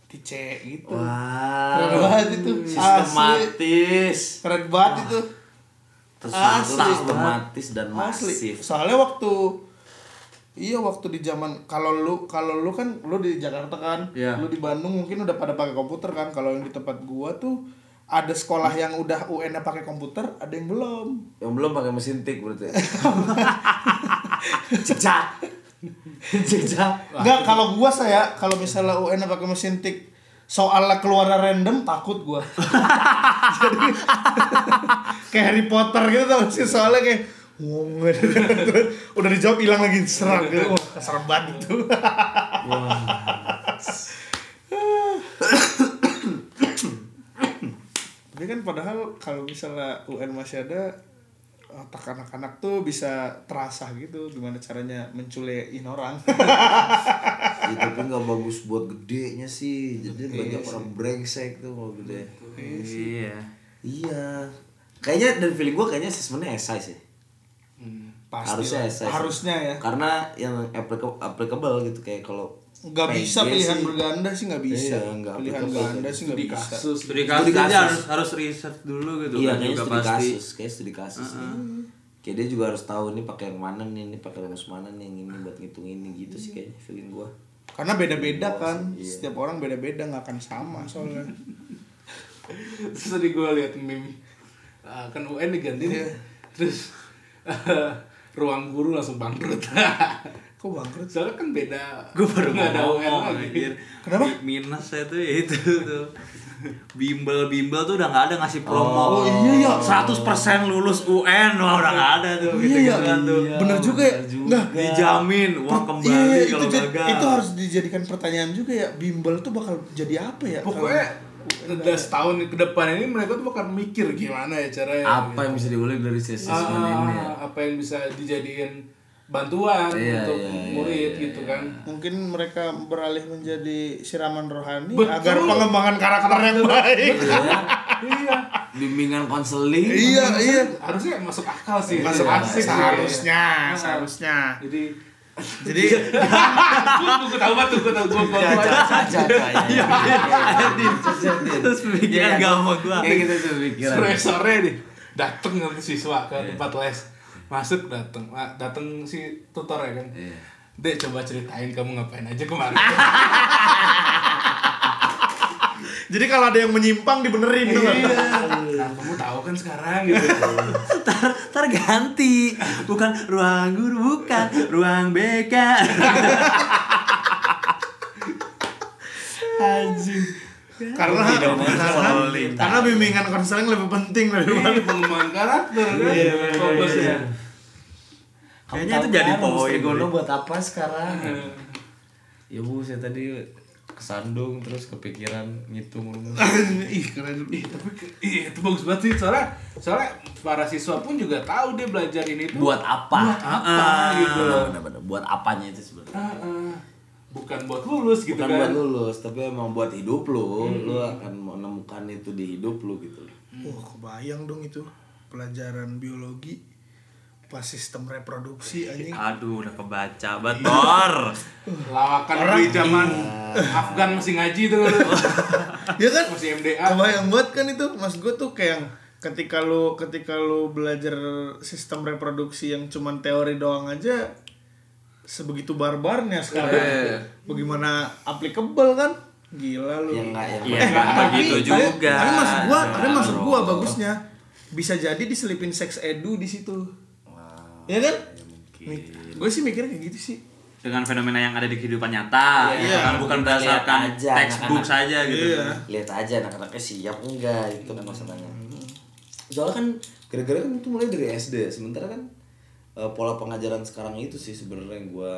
dice gitu. Keren Wah. banget itu, asli. Sistematis. Keren banget itu. Terstruktur, Asli. sistematis dan Asli. masif. Soalnya waktu Iya waktu di zaman kalau lu kalau lu kan lu di Jakarta kan, Iya. lu di Bandung mungkin udah pada pakai komputer kan. Kalau yang di tempat gua tuh ada sekolah yang udah UN-nya pakai komputer, ada yang belum. Yang belum pakai mesin tik berarti. <laughs> Cicak. Cicak. Enggak, kalau gua saya kalau misalnya UN-nya pakai mesin tik soalnya keluar random takut gua. <laughs> Jadi kayak Harry Potter gitu tau sih soalnya kayak Wong, <laughs> udah dijawab hilang lagi serang gitu. Wah, serem banget itu. Tapi kan padahal kalau misalnya UN masih ada otak anak-anak tuh bisa terasa gitu gimana caranya menculekin orang. Ya, tapi nggak bagus buat gedenya sih. Jadi banyak orang brengsek tuh kalau gede. Iya. Iya. Kayaknya dan feeling gue kayaknya assessmentnya esai sih. Pasti harusnya lah. esai. sih. Harusnya ya. Karena yang applicable, applicable gitu kayak kalau Nggak bisa pilihan sih. berganda sih nggak bisa. Iya, nggak pilihan ganda sih nggak bisa. kasus Studi Studi kasus kasus. aja harus harus riset dulu gitu Iya, kan kayaknya juga studi pasti. kasus, kayak studi kasus. nih. Kayak dia juga harus tahu ini pakai yang mana nih, ini pakai rumus mana nih, yang ini buat ngitung ini gitu sih kayaknya feeling gua. Karena beda-beda kan. Iya. Setiap orang beda-beda nggak akan sama soalnya. terus tadi gue liat meme Ah, kan UN diganti nih. terus <laughs> ruang guru langsung bangkrut <laughs> Kok bangkrut? soalnya kan beda Gue baru nggak ada UN lagi. Kenapa? Mi- Minus saya tuh ya <laughs> itu tuh. Bimbel bimbel tuh udah nggak ada ngasih promo. Oh, iya, ya. 100% lulus UN wah udah nggak ada tuh Oh, gitu iya, gitu kan tuh. Bener juga ya. Nggak. Dijamin uang Per- kembali iya, kalau itu, gagal. itu harus dijadikan pertanyaan juga ya. Bimbel tuh bakal jadi apa ya? pokoknya udah setahun ke depan ini mereka tuh bakal mikir gimana ya caranya Apa yang bisa diulik dari si assessment ini? ya? Ah, apa yang bisa dijadiin bantuan Iya, untuk iya, iya, murid iya, gitu kan mungkin mereka beralih menjadi siraman rohani Betul. agar pengembangan karakter yang baik. Iya. iya Bimbingan konseling. iya, iya. harusnya masuk akal sih Masuk Asik sih. seharusnya, seharusnya. jadi Jadi gue tahu banget gue tahu gue Caca, caca, caca. Iya, Terus pemikiran gak sama gua. Kayak gitu tuh pikiran. sore sore nih dateng siswa ke tempat les masuk dateng dateng si tutor ya kan Iya. dek coba ceritain kamu ngapain aja kemarin <laughs> jadi kalau ada yang menyimpang dibenerin tuh. iya nah, kamu tahu kan sekarang gitu Tar, tar ganti. Bukan ruang guru, bukan ruang BK. Anjing. Karena konseling. karena bimbingan konseling lebih penting daripada Ini pengembangan karakter kan Iya, fokusnya Kayaknya itu jadi poin. Trigono buat apa sekarang? Ya bu, saya tadi kesandung terus kepikiran ngitung rumus. <laughs> ih keren. Ih, tapi iya itu bagus banget sih soalnya soalnya para siswa pun juga tahu dia belajar ini tuh Buat apa? buat apa gitu loh Bener-bener buat apanya itu sebenarnya? Ah, ah. bukan buat lulus gitu Bukan kan buat lulus, tapi emang buat hidup lu. Lu akan menemukan itu di hidup lu gitu. Wah, kebayang dong itu pelajaran biologi pas sistem reproduksi anjing. Aduh, udah kebaca betor. lawakan di zaman Afgan masih ngaji tuh <laughs> ya kan? masih MDA Kebayang banget kan itu Mas gue tuh kayak yang ketika lu ketika lu belajar sistem reproduksi yang cuman teori doang aja sebegitu barbarnya sekarang. Iya. Bagaimana applicable kan? Gila lu. Yang enggak yang Iya, begitu tapi- juga. Tapi maksud gua, tapi maksud gua bagusnya bisa jadi diselipin seks edu di situ. Ya kan? Gue sih mikirnya kayak gitu sih. Dengan fenomena yang ada di kehidupan nyata, Iya. gitu kan bukan berdasarkan aja, textbook anak-anak. saja gitu. Iya. lihat aja anak-anaknya siap enggak itu kan masalahnya soalnya kan gara-gara kan itu mulai dari SD sementara kan eh, pola pengajaran sekarang itu sih sebenarnya yang gua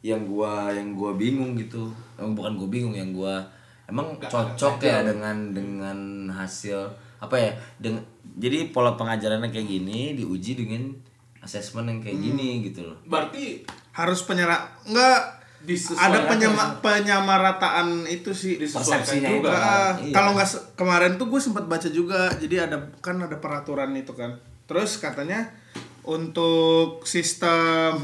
yang gua yang gua bingung gitu emang bukan gua bingung yang gua emang cocok ya dengan dengan hasil apa ya dengan jadi pola pengajarannya kayak gini diuji dengan asesmen yang kayak gini gitu loh berarti Harus penyera enggak Disesuaikan ada penyama, penyamarataan itu sih. disesuaikan Persepsinya juga itu. Ah, Iya. Kalau nggak kemarin tuh gue sempat baca juga, jadi ada kan ada peraturan itu kan. Terus katanya untuk sistem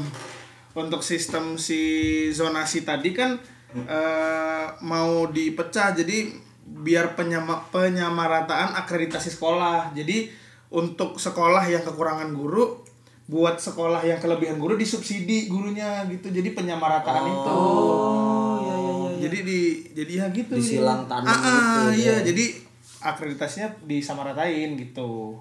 untuk sistem si zonasi tadi kan eh, mau dipecah jadi biar penyama, penyamarataan akreditasi sekolah. Jadi untuk sekolah yang kekurangan guru buat sekolah yang kelebihan guru disubsidi gurunya gitu. Jadi penyamarataan itu. Jadi di jadi ya gitu. Disilang tanam ah, ah, gitu, iya, ya. jadi akreditasinya disamaratain gitu.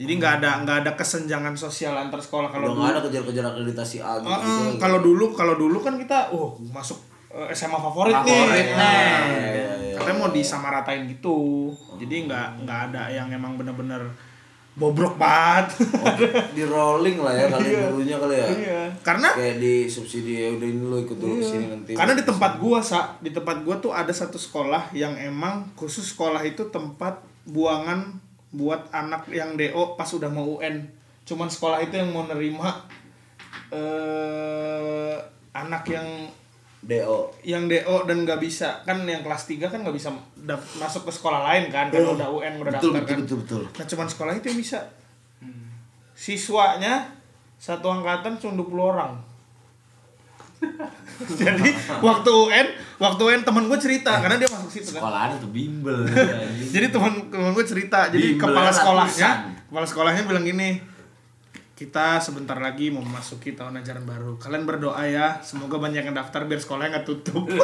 Jadi nggak ada nggak ada kesenjangan sosial antar sekolah kalau dulu. nggak ada kejar-kejar akreditasi A gitu, Ah, gitu lagi. kalau dulu kalau dulu kan kita oh masuk SMA favorit, Favorit nih. nih. Nah, Iya, iya. Katanya mau disamaratain gitu. Jadi nggak nggak ada yang emang bener-bener bobrok banget di rolling lah ya kali gurunya kali ya iya karena kayak di subsidi ya udah ini lo ikut dulu sini nanti karena di tempat gua sa di tempat gua tuh ada satu sekolah yang emang khusus sekolah itu tempat buangan buat anak yang DO pas udah mau UN cuman sekolah itu yang mau nerima eh anak yang do yang DO dan nggak bisa. Kan yang kelas 3 kan nggak bisa masuk ke sekolah lain kan karena udah UN udah betul daftar betul kan. betul betul. Nah cuman sekolah itu yang bisa. Siswanya satu angkatan cuma 20 orang. <laughs> Jadi waktu UN waktu UN temen gue cerita karena dia masuk situ kan. Sekolahan itu bimbel. <laughs> Jadi teman teman gue cerita jadi Bimbel kepala sekolahnya ratusan. kepala sekolahnya bilang gini kita sebentar lagi mau memasuki tahun ajaran baru. Kalian berdoa ya semoga banyak yang daftar biar sekolahnya nggak tutup. <laughs>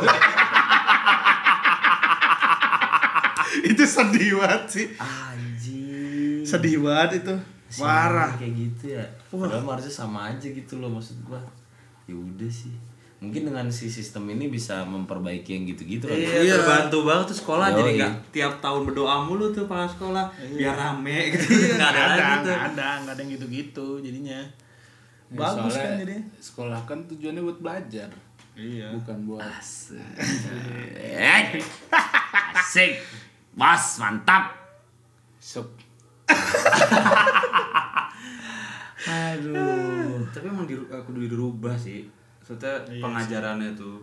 Itu sedih banget sih. Anjing. Sedih banget itu. Parah. kayak gitu ya. Padahal harusnya sama aja gitu loh maksud gua. Ya udah sih mungkin dengan si sistem ini bisa memperbaiki yang gitu-gitu kan Iya, terbantu banget tuh sekolah Yoi. jadi nggak tiap tahun berdoa mulu tuh para sekolah biar rame gitu. Nggak <laughs> nggak ada nggak tuh. ada nggak ada yang gitu-gitu jadinya. Ya, bagus soalnya kan jadi sekolah kan tujuannya buat belajar iya. bukan buat Eh, asik. Bos mantap. Sep <laughs> aduh. Tapi emang di, aku dulu dirubah sih. Maksudnya pengajarannya tuh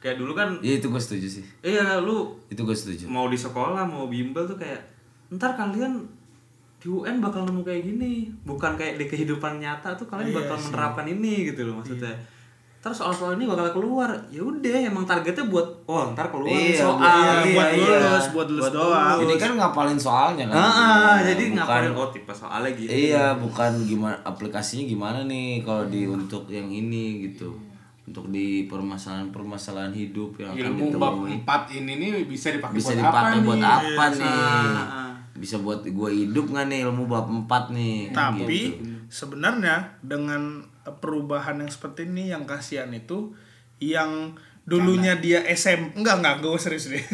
kayak dulu kan ya itu gue setuju sih. Iya lu itu gue setuju. mau di sekolah mau bimbel tuh kayak ntar kalian di UN bakal nemu kayak gini. Bukan kayak di kehidupan nyata tuh kalian bakal menerapkan ini gitu loh maksudnya. Terus soal-soal ini bakal keluar. Ya udah emang targetnya buat oh ntar keluar Iya, soal. buat- iya, buat iya. lulus, buat lulus doang. ini kan ngapalin soalnya kan. Ah, ah, jadi Bukan- ngapain oh tipe soalnya gitu Iya, bukan gimana aplikasinya gimana nih kalau di untuk yang ini gitu. Untuk di permasalahan-permasalahan hidup yang akan ilmu bab ditemui. empat ini nih bisa dipakai Bisa buat dipakai apa buat nih? apa nih? ah. Bisa buat gue hidup nggak nih ilmu bab 4 nih? Tapi Gitu. sebenarnya dengan perubahan yang seperti ini yang kasihan itu yang dulunya dia SM enggak enggak gue serius deh. <laughs>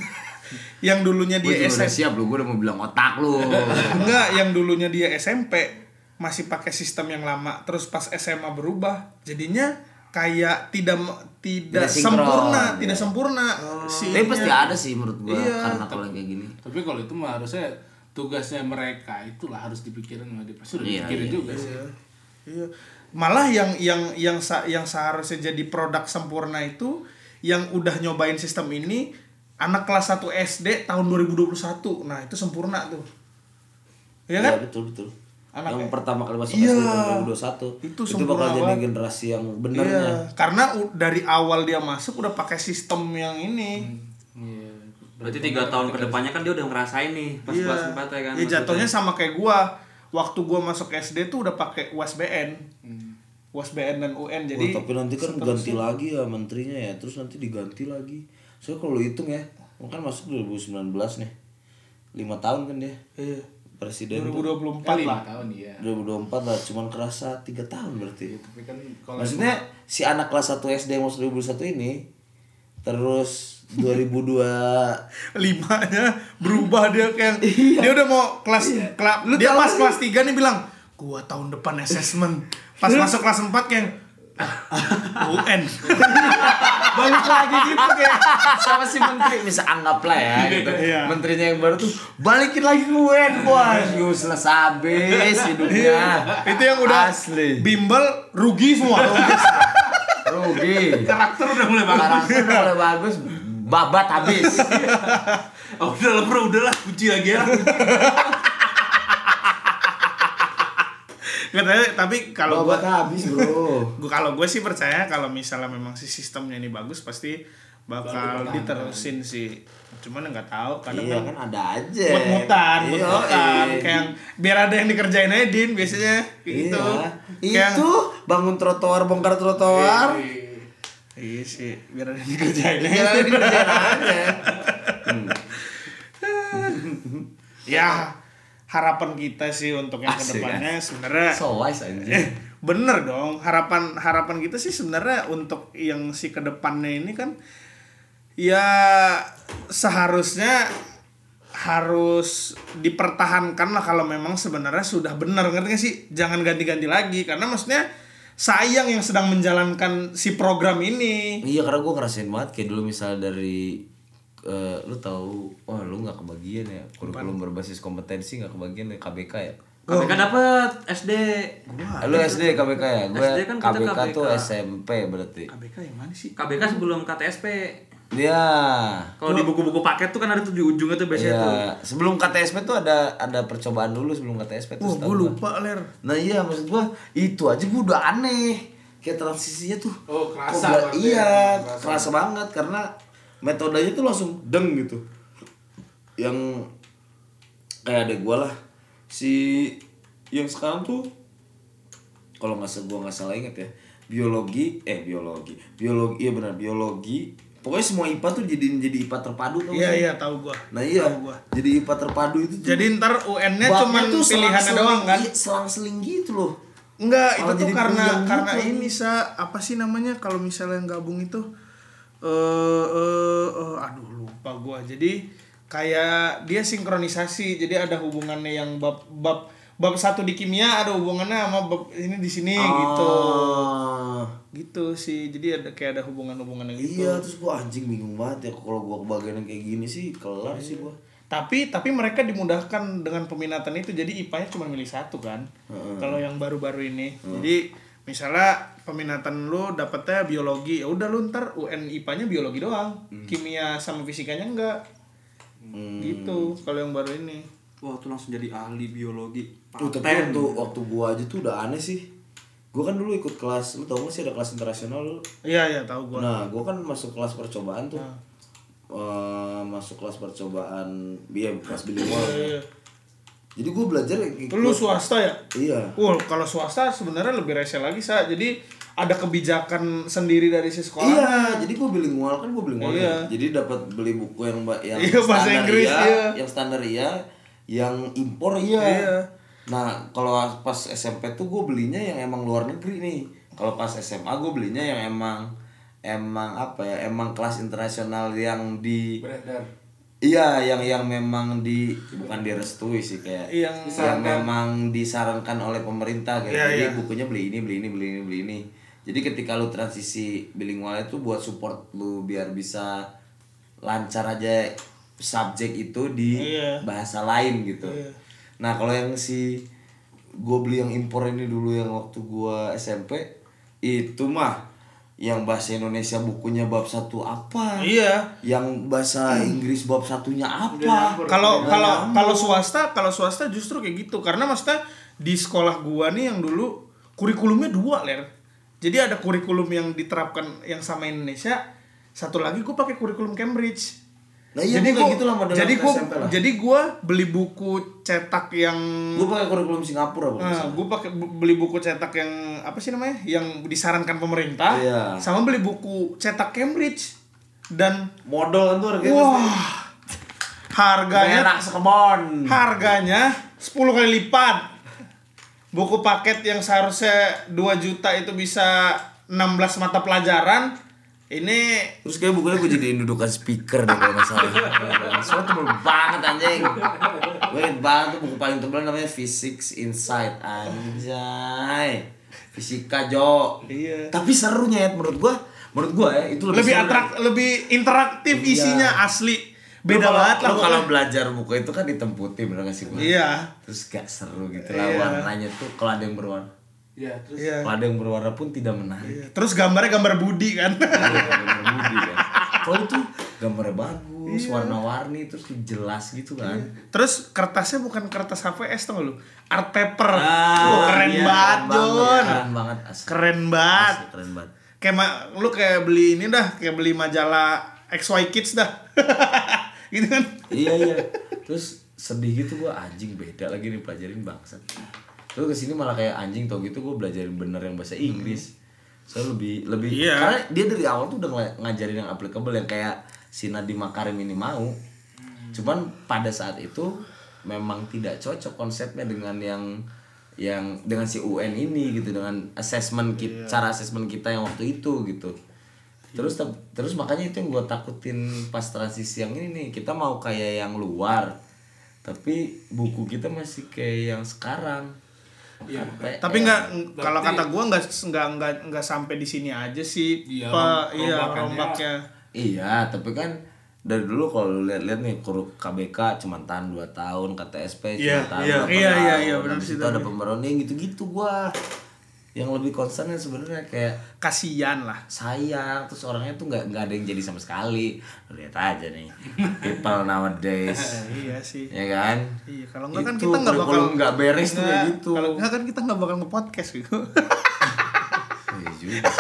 yang dulunya dia SMP siap lu, gue udah mau bilang otak lu. <laughs> enggak yang dulunya dia SMP masih pakai sistem yang lama terus pas SMA berubah jadinya kayak tidak tidak, Tidak sinkron, sempurna ya. tidak sempurna si Tapi pasti ada sih menurut gue Iya, karena kalau yang kayak gini. tapi kalau itu mah harusnya tugasnya mereka itulah harus dipikirin sama pasti Iya, dipikirin iya, juga sih Iya. Malah yang yang yang sa- yang seharusnya jadi produk sempurna itu yang udah nyobain sistem ini anak kelas 1 SD tahun 2021. Nah, itu sempurna tuh. Iya kan? Iya, betul betul. Anaknya. yang pertama kali masuk Iya. SD tahun 2021 Itu itu bakal jadi banget. generasi yang Iya, benernya. karena dari awal dia masuk udah pakai sistem yang ini. Iya. berarti tiga tahun ke depannya kan dia udah ngerasain nih pas Iya. kelas empat ya kan Ya jatuhnya sama kayak gua. Waktu gua masuk SD tuh udah pakai USBN. USBN dan UN jadi Wah, tapi nanti kan ganti lagi ya menterinya ya, terus nanti diganti lagi. Soalnya kalau lu hitung ya, kan masuk 2019 nih. 5 tahun kan dia. Iya. Presiden tuh. 2024 Kali lah. lima tahun iya 2024 lah, cuman kerasa 3 tahun berarti. tapi kan kalau Maksudnya si anak kelas 1 SD yang masuk 2021 ini terus 2002 <laughs> limanya berubah dia kayak <laughs> dia udah mau kelas kelas dia pas kelas 3 nih bilang gua tahun depan assessment. Pas masuk kelas 4 kayak "Ah, UN balik lagi gitu kayak sama si menteri bisa anggaplah ya gitu. Iya. Menterinya yang baru tuh balikin lagi ke UN bos. Useless habis hidupnya. itu yang udah asli. bimbel rugi semua Rugi. karakter udah mulai bagus Karakter udah mulai bagus, babat habis. <laughs> oh udah lah bro udah lah kunci lagi ya Nggak, tapi- tapi kalau Babat habis, Bro. <laughs> gua kalau gue sih percaya kalau misalnya memang si sistemnya ini bagus pasti bakal diterusin sih cuman nggak tahu kadang Iya kan kan ada aja. mut-mutan, Iya, mut-mutan. iya. Kayak yang biar ada yang dikerjain aja Din biasanya kayak gitu. Iya. Itu bangun trotoar, bongkar trotoar. Iya sih, biar ada yang dikerjain aja. Ya, dikerjain aja. <laughs> ya, harapan kita sih untuk yang Asik, ke depannya sebenarnya So wise anjing. eh bener dong. Harapan harapan kita sih sebenarnya untuk yang si ke depannya ini kan ya seharusnya harus dipertahankan lah kalau memang sebenarnya sudah benar ngerti gak sih? Jangan ganti-ganti lagi. Karena maksudnya sayang yang sedang menjalankan si program ini. Iya karena gue ngerasain banget kayak dulu misal dari eh, lu tahu wah lu nggak kebagian ya kurikulum berbasis kompetensi nggak kebagian ya KBK ya KBK dapet SD. lu SD KBK ya gue SD kan kita KBK, tuh KBK. SMP berarti KBK yang mana sih KBK sebelum KTSP. Iya Kalau di buku-buku paket tuh kan ada tuh di ujungnya tuh biasanya tuh. Iya, sebelum KTSP tuh ada ada percobaan dulu sebelum KTSP tuh setahu gue gua. lupa ler. Nah iya maksud gua itu aja gua udah aneh kayak transisinya tuh. Oh, kerasa Iya, ya, kerasa. kerasa. banget karena metodenya tuh langsung deng gitu. Yang kayak ada gua lah si yang sekarang tuh kalau nggak salah gua nggak salah inget ya biologi eh biologi biologi iya benar biologi pokoknya semua IPA tuh jadi jadi IPA terpadu tuh Iya iya tahu gua. Nah iya, Tahu gua. jadi IPA terpadu itu tuh Jadi ntar UN-nya pilihannya selang-seling- doang kan? selang-seling gitu loh. Enggak, itu tuh karena gitu karena lagi. ini sa apa sih namanya kalau misalnya gabung itu eh eh, eh, aduh lupa gua. Jadi kayak dia sinkronisasi. Jadi ada hubungannya yang bab bab bab satu di kimia ada hubungannya sama bab ini di sini gitu. Ah, Gitu sih. Jadi ada kayak ada hubungan-hubungannya gitu. Iya, terus gua anjing bingung banget ya kalau gua kebagian yang kayak gini sih kelar sih gua. Tapi tapi mereka dimudahkan dengan peminatan itu. Jadi IPA-nya cuma milih satu kan. Kalau yang baru-baru ini. Jadi misalnya peminatan lu dapetnya biologi, ya udah lu ntar UN IPA-nya biologi doang. Kimia sama fisikanya enggak. Hmm. Gitu kalau yang baru ini. Wah, tuh langsung jadi ahli biologi. Tuh, tapi waktu waktu gua aja tuh udah aneh sih. Gua kan dulu ikut kelas, lu tau gak sih ada kelas internasional lu? Iya iya tahu gua. Nah, gua kan masuk kelas percobaan tuh. Eh, masuk kelas percobaan, iya kelas bilingual. Iya. Jadi gua belajar kayak Lu swasta ya? Iya. Wah, kalau swasta sebenarnya lebih rese lagi, Sa. Jadi ada kebijakan sendiri dari si sekolah. Iya, jadi gue bilingual kan gue bilingual. Iya. kan. Jadi dapat beli buku yang yang Iya, bahasa standar Inggris, iya, iya. yang standar iya, yang impor iya. Iya. Nah, kalau pas SMP tuh gue belinya yang emang luar negeri nih. Kalau pas SMA gue belinya yang emang emang apa ya? Emang kelas internasional yang di beredar Iya, yang yang memang di bukan direstui sih kayak Yang- yang memang disarankan oleh pemerintah kayak Iya, jadi iya. bukunya beli ini, beli ini, beli ini, beli ini. Jadi ketika lu transisi bilingual itu buat support lu biar bisa lancar aja subjek itu di Iya. bahasa lain gitu. Iya. Nah, kalau yang si gue beli yang impor ini dulu yang waktu gua SMP itu mah yang bahasa Indonesia bukunya bab satu apa? Iya. yang bahasa Inggris bab satunya apa kalau kalau kalau swasta kalau swasta justru kayak gitu karena maksudnya di sekolah gua nih yang dulu kurikulumnya dua ler jadi ada kurikulum yang diterapkan yang sama Indonesia satu lagi gua pakai kurikulum Cambridge Nah, iya, jadi gua gitu lah jadi lah. jadi gua beli buku cetak yang gue pakai kurikulum Singapura bang Nah, gue pakai beli buku cetak yang apa sih namanya? Yang disarankan pemerintah. Iya. Sama beli buku cetak Cambridge. Dan modal kan tuh harganya wah, harganya sekebon harganya 10 kali lipat. Buku paket yang seharusnya 2 juta itu bisa 16 mata pelajaran. Ini terus kayak bukunya gue jadiin dudukan speaker deh kalau nggak salah soalnya tebel banget anjing gue inget banget tuh buku paling tebel namanya Physics Insight anjay fisika Jo Iya. tapi serunya ya menurut gue menurut gue ya itu lebih, lebih atrak lebih interaktif Iya. isinya asli. Lu Beda kalau- banget lah lu kalau belajar buku itu kan hitam putih bener gak sih gue Iya. terus gak seru gitu lah Iya. warnanya tuh kalau ada yang berwarna ya terus Iya. kalau ada yang berwarna pun tidak menarik Iya. Terus gambarnya gambar Budi kan. Iya, gambar Budi kan. kalau itu gambarnya bagus Iya. warna-warni terus jelas gitu kan Terus kertasnya bukan kertas HVS tau gak lu? Art paper. Ah, Wah, keren iya, banget, Keren banget, keren banget asli. Keren banget. Asli, keren banget Kayak lu kayak beli ini dah, kayak beli majalah XY Kids dah. <laughs> gitu kan. iya iya. Terus sedih gitu gua anjing beda lagi nih pelajarin bangsat. Terus ke sini malah kayak anjing tau gitu gua belajarin bener yang bahasa Inggris. So lebih lebih Iya. karena dia dari awal tuh udah ngajarin yang applicable yang kayak si Nadiem Makarim ini mau. Cuman pada saat itu memang tidak cocok konsepnya dengan yang yang dengan si UN ini gitu dengan assessment kita cara assessment kita yang waktu itu gitu terus tep- terus makanya itu yang gue takutin pas transisi yang ini nih kita mau kayak yang luar tapi buku kita masih kayak yang sekarang Iya. Sampai- Tapi nggak kalau kata gua nggak nggak nggak nggak sampai di sini aja sih. Iya, Pe- iya rombaknya. Iya, tapi kan dari dulu kalau lihat-lihat nih kur- KBK cuma tahan 2 tahun, KTSP cuma Iya, tahan iya. berapa Iya, iya, tahun. iya, benar Habis sih itu ada pemberani gitu-gitu gua. Yang lebih concern kan sebenarnya kayak Kasian lah. sayang terus orangnya tuh nggak nggak ada yang jadi sama sekali. Lihat aja nih. People nowadays. <laughs> iya sih. ya kan? Iya, kalau enggak kan kita nggak bakal kurikulum nggak beres tuh kayak Nggak, gitu. Kalau enggak kan kita nggak bakal nge-podcast gitu. Iya juga.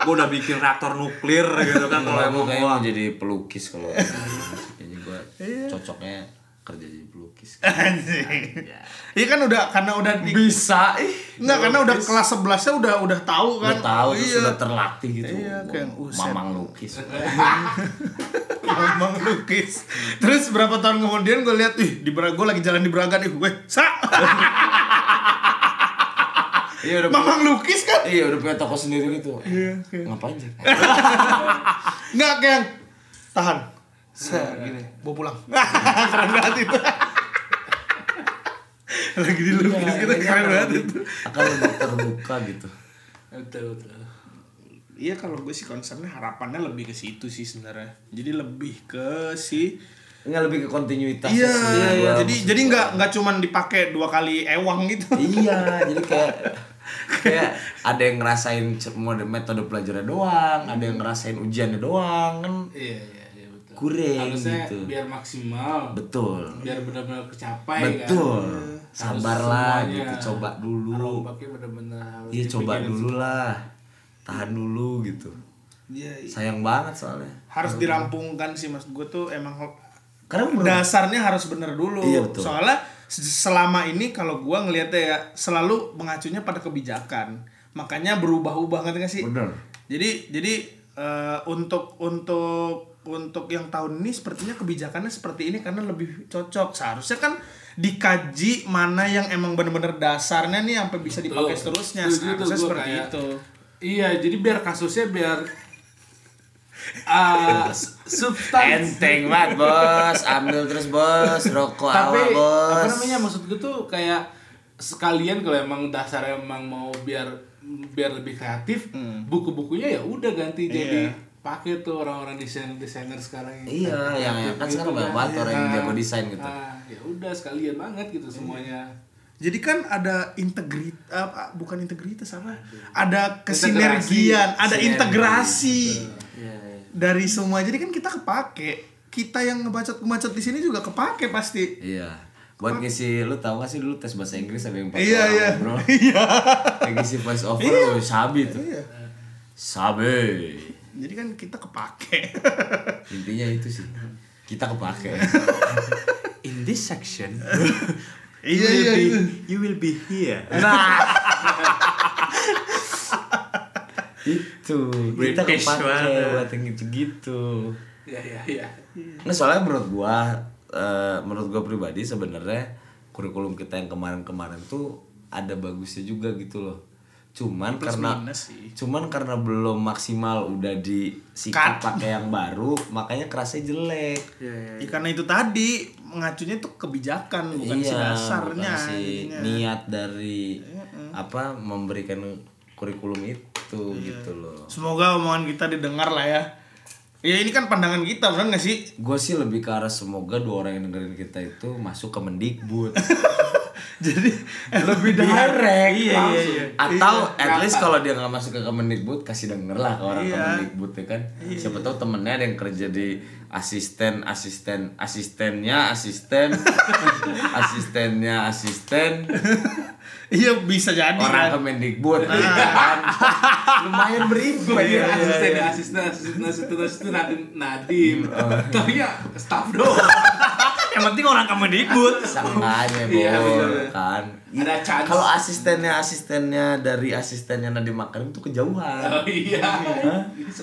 Gue udah bikin reaktor nuklir gitu kan kalau Kalau emang gue mau jadi pelukis kalau <laughs> kayaknya gue Iya. cocoknya kerja jadi pelukis. <laughs> Anjing. Iya kan udah karena udah di Bisa ih. Enggak, karena udah kelas 11-nya udah udah tahu kan. Udah tahu terus iya. udah terlatih gitu. Iya, kayak uset. Mamang lukis. <laughs> Mamang lukis. Terus berapa tahun kemudian gue lihat, ih di Braga gue lagi jalan di Braga nih, weh, sa. <laughs> Iya udah Mamang lukis kan? Iya udah punya toko sendiri gitu. Iya, oke. Ngapain sih? Enggak kayak tahan. Set gini, bawa pulang. <laughs> keren banget itu. <laughs> lagi dilukis gitu keren banget itu. Akan lebih terbuka gitu. Betul, betul. Iya kalau gue sih concernnya harapannya lebih ke situ sih sebenarnya. Jadi lebih ke si Enggak lebih ke kontinuitas. Iya, sih, iya, gua jadi maksud jadi nggak nggak cuman dipakai dua kali ewang gitu. Iya, <laughs> jadi kayak kayak ada yang ngerasain metode pelajarannya doang, ada yang ngerasain ujiannya doang kan Iya, iya, Kurang Harusnya gitu. biar maksimal. betul. Biar benar-benar kecapai Betul. kan. Sabarlah gitu, coba dulu. Benar-benar harus Iya, coba dulu lah. Tahan dulu gitu. Iya, iya. Sayang banget soalnya. harus dirampungkan sih mas gue tuh emang Karena menurut dasarnya harus bener dulu. Iya, betul. Soalnya se- selama ini kalau gua ngelihatnya ya selalu mengacunya pada kebijakan. Makanya berubah-ubah ngerti gak sih? Bener. Jadi jadi eh, untuk untuk untuk yang tahun ini sepertinya kebijakannya seperti ini karena lebih cocok. Seharusnya kan dikaji mana yang emang bener-bener dasarnya nih sampai bisa dipakai Betul. seterusnya. Setuju tuh Seharusnya seperti kayak- itu. Iya, jadi biar kasusnya biar ah substansi enteng banget, Bos. Ambil terus, Bos. Rokok tapi awal, Bos. apa namanya maksud gue tuh kayak sekalian kalau emang dasarnya emang mau biar biar lebih kreatif buku-bukunya ya udah ganti jadi pakai tuh orang-orang desain desainer sekarang Iya, yang yang kan sekarang banyak banget orang yang jago desain gitu. ah, ya udah sekalian banget gitu semuanya Jadi kan ada integritas, bukan integritas apa? Ada kesinergian, ada Sinergi. integrasi Iya, iya. dari semua. Jadi kan kita kepake. Kita yang ngebacot-ngebacot di sini juga kepake pasti. Iya. Buat ngisi lu tau gak sih dulu tes bahasa Inggris ada yang Iya, iya. bro. <laughs> Iya. Yang ngisi voice over lu sabi tuh. Iya. Sabi. Jadi kan kita kepake. Intinya itu sih. Kita kepake. <laughs> in this section Iya, you will iya, be, iya. you will be here. Nah. itu kita kepake buat yang gitu-gitu. ya ya ya Nah soalnya menurut gua, eh, menurut gua pribadi sebenarnya kurikulum kita yang kemarin-kemarin tuh ada bagusnya juga gitu loh. Cuman Plus karena sih. cuman karena belum maksimal udah disikat pakai yang baru, makanya kerasnya jelek. Ya, karena itu tadi mengacunya itu kebijakan bukan si dasarnya. bukan si niat dari apa memberikan kurikulum itu Iya. gitu loh. Semoga omongan kita didengar lah ya. Ya ini kan pandangan kita, benar nggak sih? Gue sih lebih ke arah semoga dua orang yang dengerin kita itu masuk ke Mendikbud. <laughs> <laughs> Jadi lebih direct Iya, iya, iya. atau at least kalau dia nggak masuk ke Kemendikbud kasih denger lah ke orang Iya. Kemendikbud ya kan? Siapa tahu temennya ada yang kerja di asisten asisten asistennya asisten <laughs> asistennya asisten. <laughs> Iya bisa jadi orang kan. Kemendikbud ya kan? Lumayan beribu Iya, ya asisten, asisten, asisten, asisten, asisten, Nadim, Nadim. Tapi ya staff doang. Yang penting orang kamu diikut. Sangkanya Iya, Bo, bener. kan Ada chance. kalau asistennya asistennya dari asistennya Nadiem Makarim tuh kejauhan Oh iya.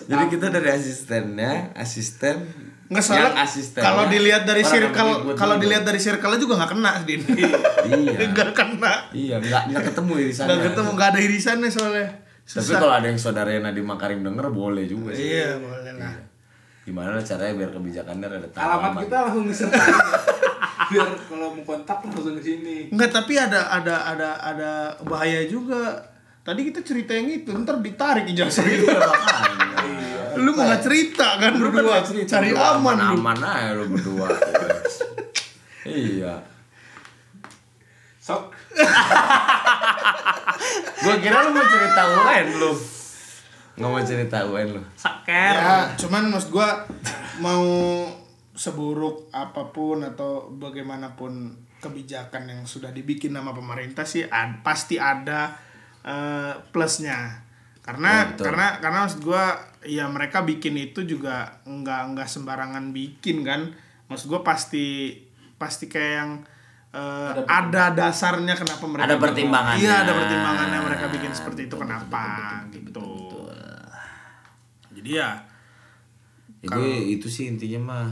Jadi kita dari asistennya, asisten Nggak salah. yang asisten. Kalau dilihat dari circle, kalau dilihat dari circle juga nggak kena, Din. iya. <laughs> Nggak kena. Iya, nggak nggak ketemu irisannya. Nggak ketemu, nggak ada irisannya soalnya. Tapi Susah. kalau ada yang saudaranya Nadiem Makarim denger boleh juga sih. Iya, boleh lah. Gimana caranya biar kebijakannya rada tahu Alamat aman. kita langsung disertai. <laughs> biar kalau mau kontak langsung ke sini Enggak, tapi ada ada ada ada bahaya juga. Tadi kita cerita yang itu, ntar ditarik ijazah itu. lu mau nggak cerita kan Lu kan berdua nggak cerita, cari lu aman lu. aman aja lu berdua <laughs> iya sok <laughs> gua kira lu mau cerita UN lu nggak mau cerita UN lu Saker. Ya, cuman maksud gua mau seburuk apa pun atau bagaimanapun kebijakan yang sudah dibikin sama pemerintah sih ad- pasti ada eh, plusnya. Karena Ya, betul. karena karena maksud gua ya mereka bikin itu juga nggak nggak sembarangan bikin kan. Maksud gua pasti pasti kayak yang eh, ada, dasarnya kenapa mereka Ada pertimbangannya. Iya, ada pertimbangannya mereka bikin seperti itu kenapa gitu. Jadi ya itu itu sih intinya mah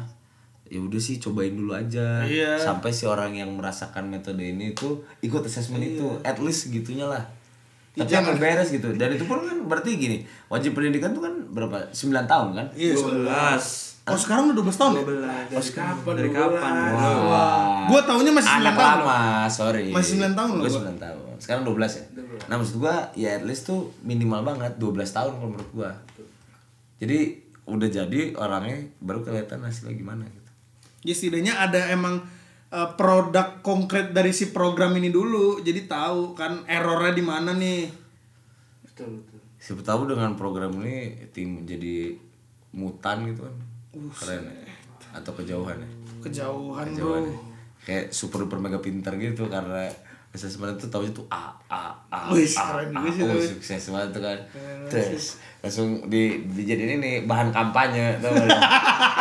ya udah sih cobain dulu aja Iya. sampai si orang yang merasakan metode ini tuh ikut assessment itu at least gitunya lah tapi yang beres gitu dan itu pun kan berarti gini wajib pendidikan tuh kan berapa 9 tahun kan Iya, 12. Oh sekarang udah 12 tahun ya? 12. Dari kapan? Dari 12? kapan? Wah. Gua taunya masih 9 anak tahun. lama sorry Masih 9 tahun loh gue gua. 9 tahun sekarang 12 ya nah maksud gua ya at least tuh minimal banget 12 tahun kalau menurut gua jadi udah jadi orangnya baru kelihatan hasilnya gimana gitu Ya setidaknya ada emang eh, produk konkret dari si program ini dulu. Jadi tahu kan errornya di mana nih. betul betul siapa tahu dengan program ini tim jadi mutan gitu kan keren ya atau kejauhan ya Kejauhan, kejauhan bro. ya. kayak super duper mega pinter gitu karena assessment itu tahu itu A A A Wih, A, A, oh, tapi. sukses banget tuh kan terus langsung di dijadiin ini bahan kampanye lu? <laughs>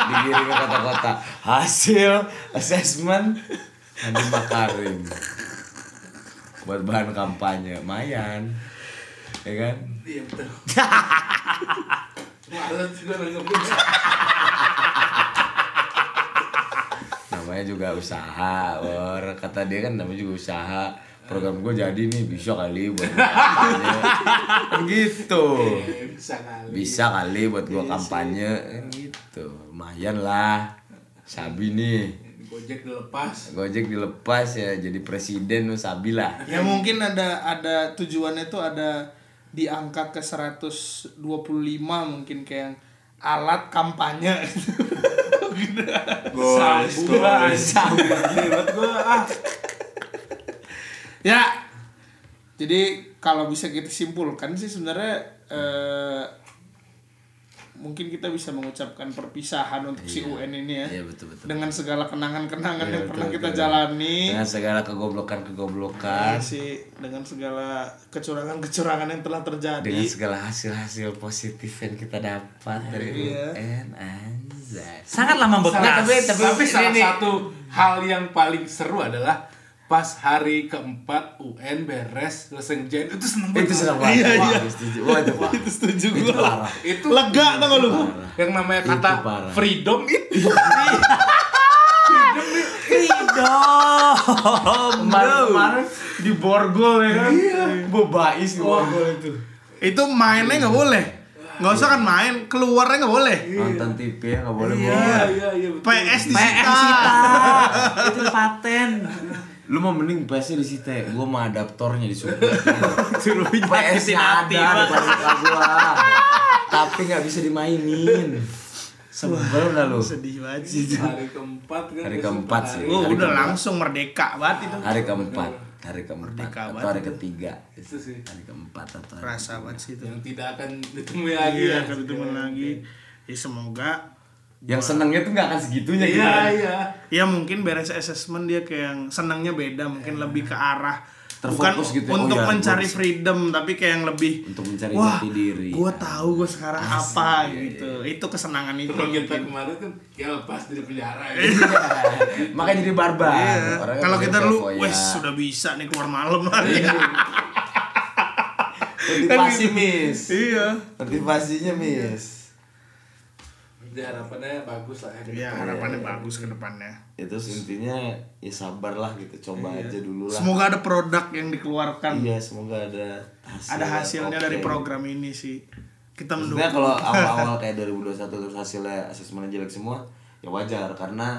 digiring ke kota-kota. Hasil assessment Nadiem Makarim. Buat bahan kampanye. Mayan ya kan? Iya betul. <laughs> Malas gue nanggepin namanya juga usaha or kata dia kan namanya juga usaha. Program gue jadi nih bisa kali buat kan gitu. Bisa kali. Bisa kali buat gua kampanye. Kan gitu. Lumayan lah. Sabi nih. Gojek dilepas. Gojek dilepas ya jadi presiden lu Sabi lah. Ya mungkin ada ada tujuannya tuh ada diangkat ke 125 mungkin kayak yang alat kampanye. <laughs> sambung. sambung. Gue ah. Ya. Jadi kalau bisa kita simpulkan sih sebenarnya eh, mungkin kita bisa mengucapkan perpisahan untuk si UN ini ya. Iya betul betul Dengan segala kenangan-kenangan Iya, yang pernah betul, kita betul. jalani. dengan segala kegoblokan kegoblokan Iya sih, dengan segala kecurangan-kecurangan yang telah terjadi. dengan segala hasil-hasil positif yang kita dapat dari Iya. UN Sangatlah membekas. tapi- tapi- tapi salah ini- satu hal yang paling seru adalah pas hari keempat UN beres selesai ngerjain itu seneng banget itu senang banget Iya, Wah, iya. itu setuju Wah, itu Wah, itu setuju itu gua. parah itu Lega tau gak lu? yang namanya Itu kata parah. freedom itu <laughs> Freedom. kemarin di borgol ya kan bebais di borgol itu Itu mainnya nggak boleh. Nggak usah kan main, keluarnya nggak boleh. nonton TV ya nggak boleh iya bohong. iya iya betul. PS PS disita. disita. Itu paten. Lu mau mending PS nya disita ya gua mau adaptornya disuruh <laughs> Suruh PS nya ada di depan muka gua tapi nggak bisa dimainin sebel dah lu Sedih banget sih. hari keempat kan Hari keempat hari. sih. Oh, Hari udah keempat. langsung merdeka banget itu. hari keempat hari keempat Merdeka atau hari itu. ketiga itu sih hari keempat atau hari Rasa banget sih itu. yang tidak akan ditemui lagi Iya, ya akan ketemu lagi. Ya semoga yang senangnya tuh nggak akan segitunya gitu iya kan. iya ya mungkin beres assessment dia kayak yang senangnya beda, mungkin lebih ke arah Terfokus bukan gitu ya. Oh untuk iya, mencari gua- freedom tapi kayak yang lebih untuk mencari wah jati diri gua tahu gua sekarang apa gitu itu kesenangan itu kalau kita kemarin kan ya lepas dari penjara ya. <laughs> makanya jadi barbar Iya. Kan Kalau kita dulu, foya-foya. wes sudah bisa nih keluar malam <laughs> lagi. motivasi miss iya. motivasinya miss Jadi harapannya bagus lah ya. Ya harapannya bagus ke depannya. ya terus intinya ya sabar lah gitu coba aja dulu lah Semoga ada produk yang dikeluarkan. iya semoga ada hasil Ada hasilnya oke. dari program ini sih. Kita Sebenarnya mendukung. kalau <laughs> awal-awal kayak 2021 terus hasilnya asesmennya jelek semua ya wajar karena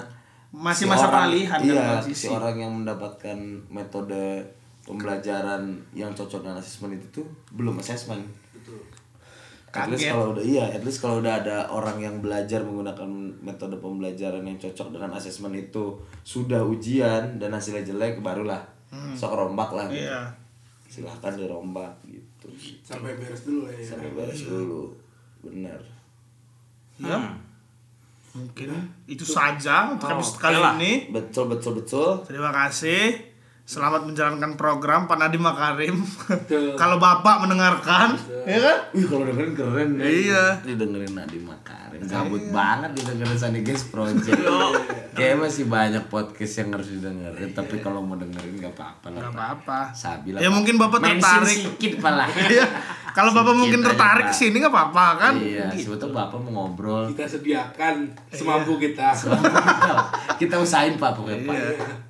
masih si masa orang- peralihan kan iya, si orang yang mendapatkan metode pembelajaran yang cocok dengan asesmen itu tuh belum asesmen At least Kaget. kalau udah iya, at least kalau udah ada orang yang belajar menggunakan metode pembelajaran yang cocok dengan asesmen itu sudah ujian dan hasilnya jelek barulah sok rombak lah. gitu. Iya. Silahkan dirombak gitu. Sampai beres dulu lah ya. Sampai beres dulu. Bener. Ya. Mungkin itu saja untuk Oh, episode kali ini. Betul betul betul. Terima kasih. Selamat menjalankan program Pak Nadiem Makarim. Betul. <laughs> Kalau Bapak mendengarkan, ya kan? Wih kalau dengerin keren nih. Iya. Didengerin Nadiem Makarim. Gabut banget didengerin Sunny Guys Project. Kayaknya masih banyak podcast yang harus didengerin. Tapi kalau mau dengerin gak apa-apa lah. Gak apa-apa. Sabi lah. Ya mungkin Bapak tertarik. sedikit malah. <laughs> Iya. Kalau Bapak mungkin tertarik ke sini nggak apa-apa kan? Iya, sebetulnya Bapak mau ngobrol. Kita sediakan semampu kita. kita usahain Pak pokoknya Pak. Iya.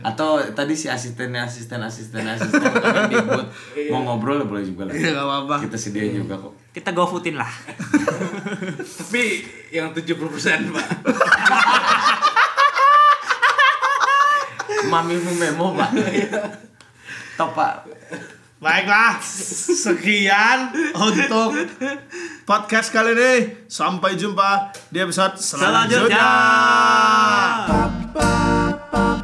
Atau tadi si asistennya asisten asisten asisten kan di booth mau ngobrol ya boleh juga lah. Iya nggak apa-apa. Kita sediain juga kok. Kita go footin lah. <laughs> Tapi yang 70% Pak. <laughs> Mami memo Pak. Top Pak. Baiklah, sekian untuk podcast kali ini. Sampai jumpa di episode selanjutnya. Selanjutnya.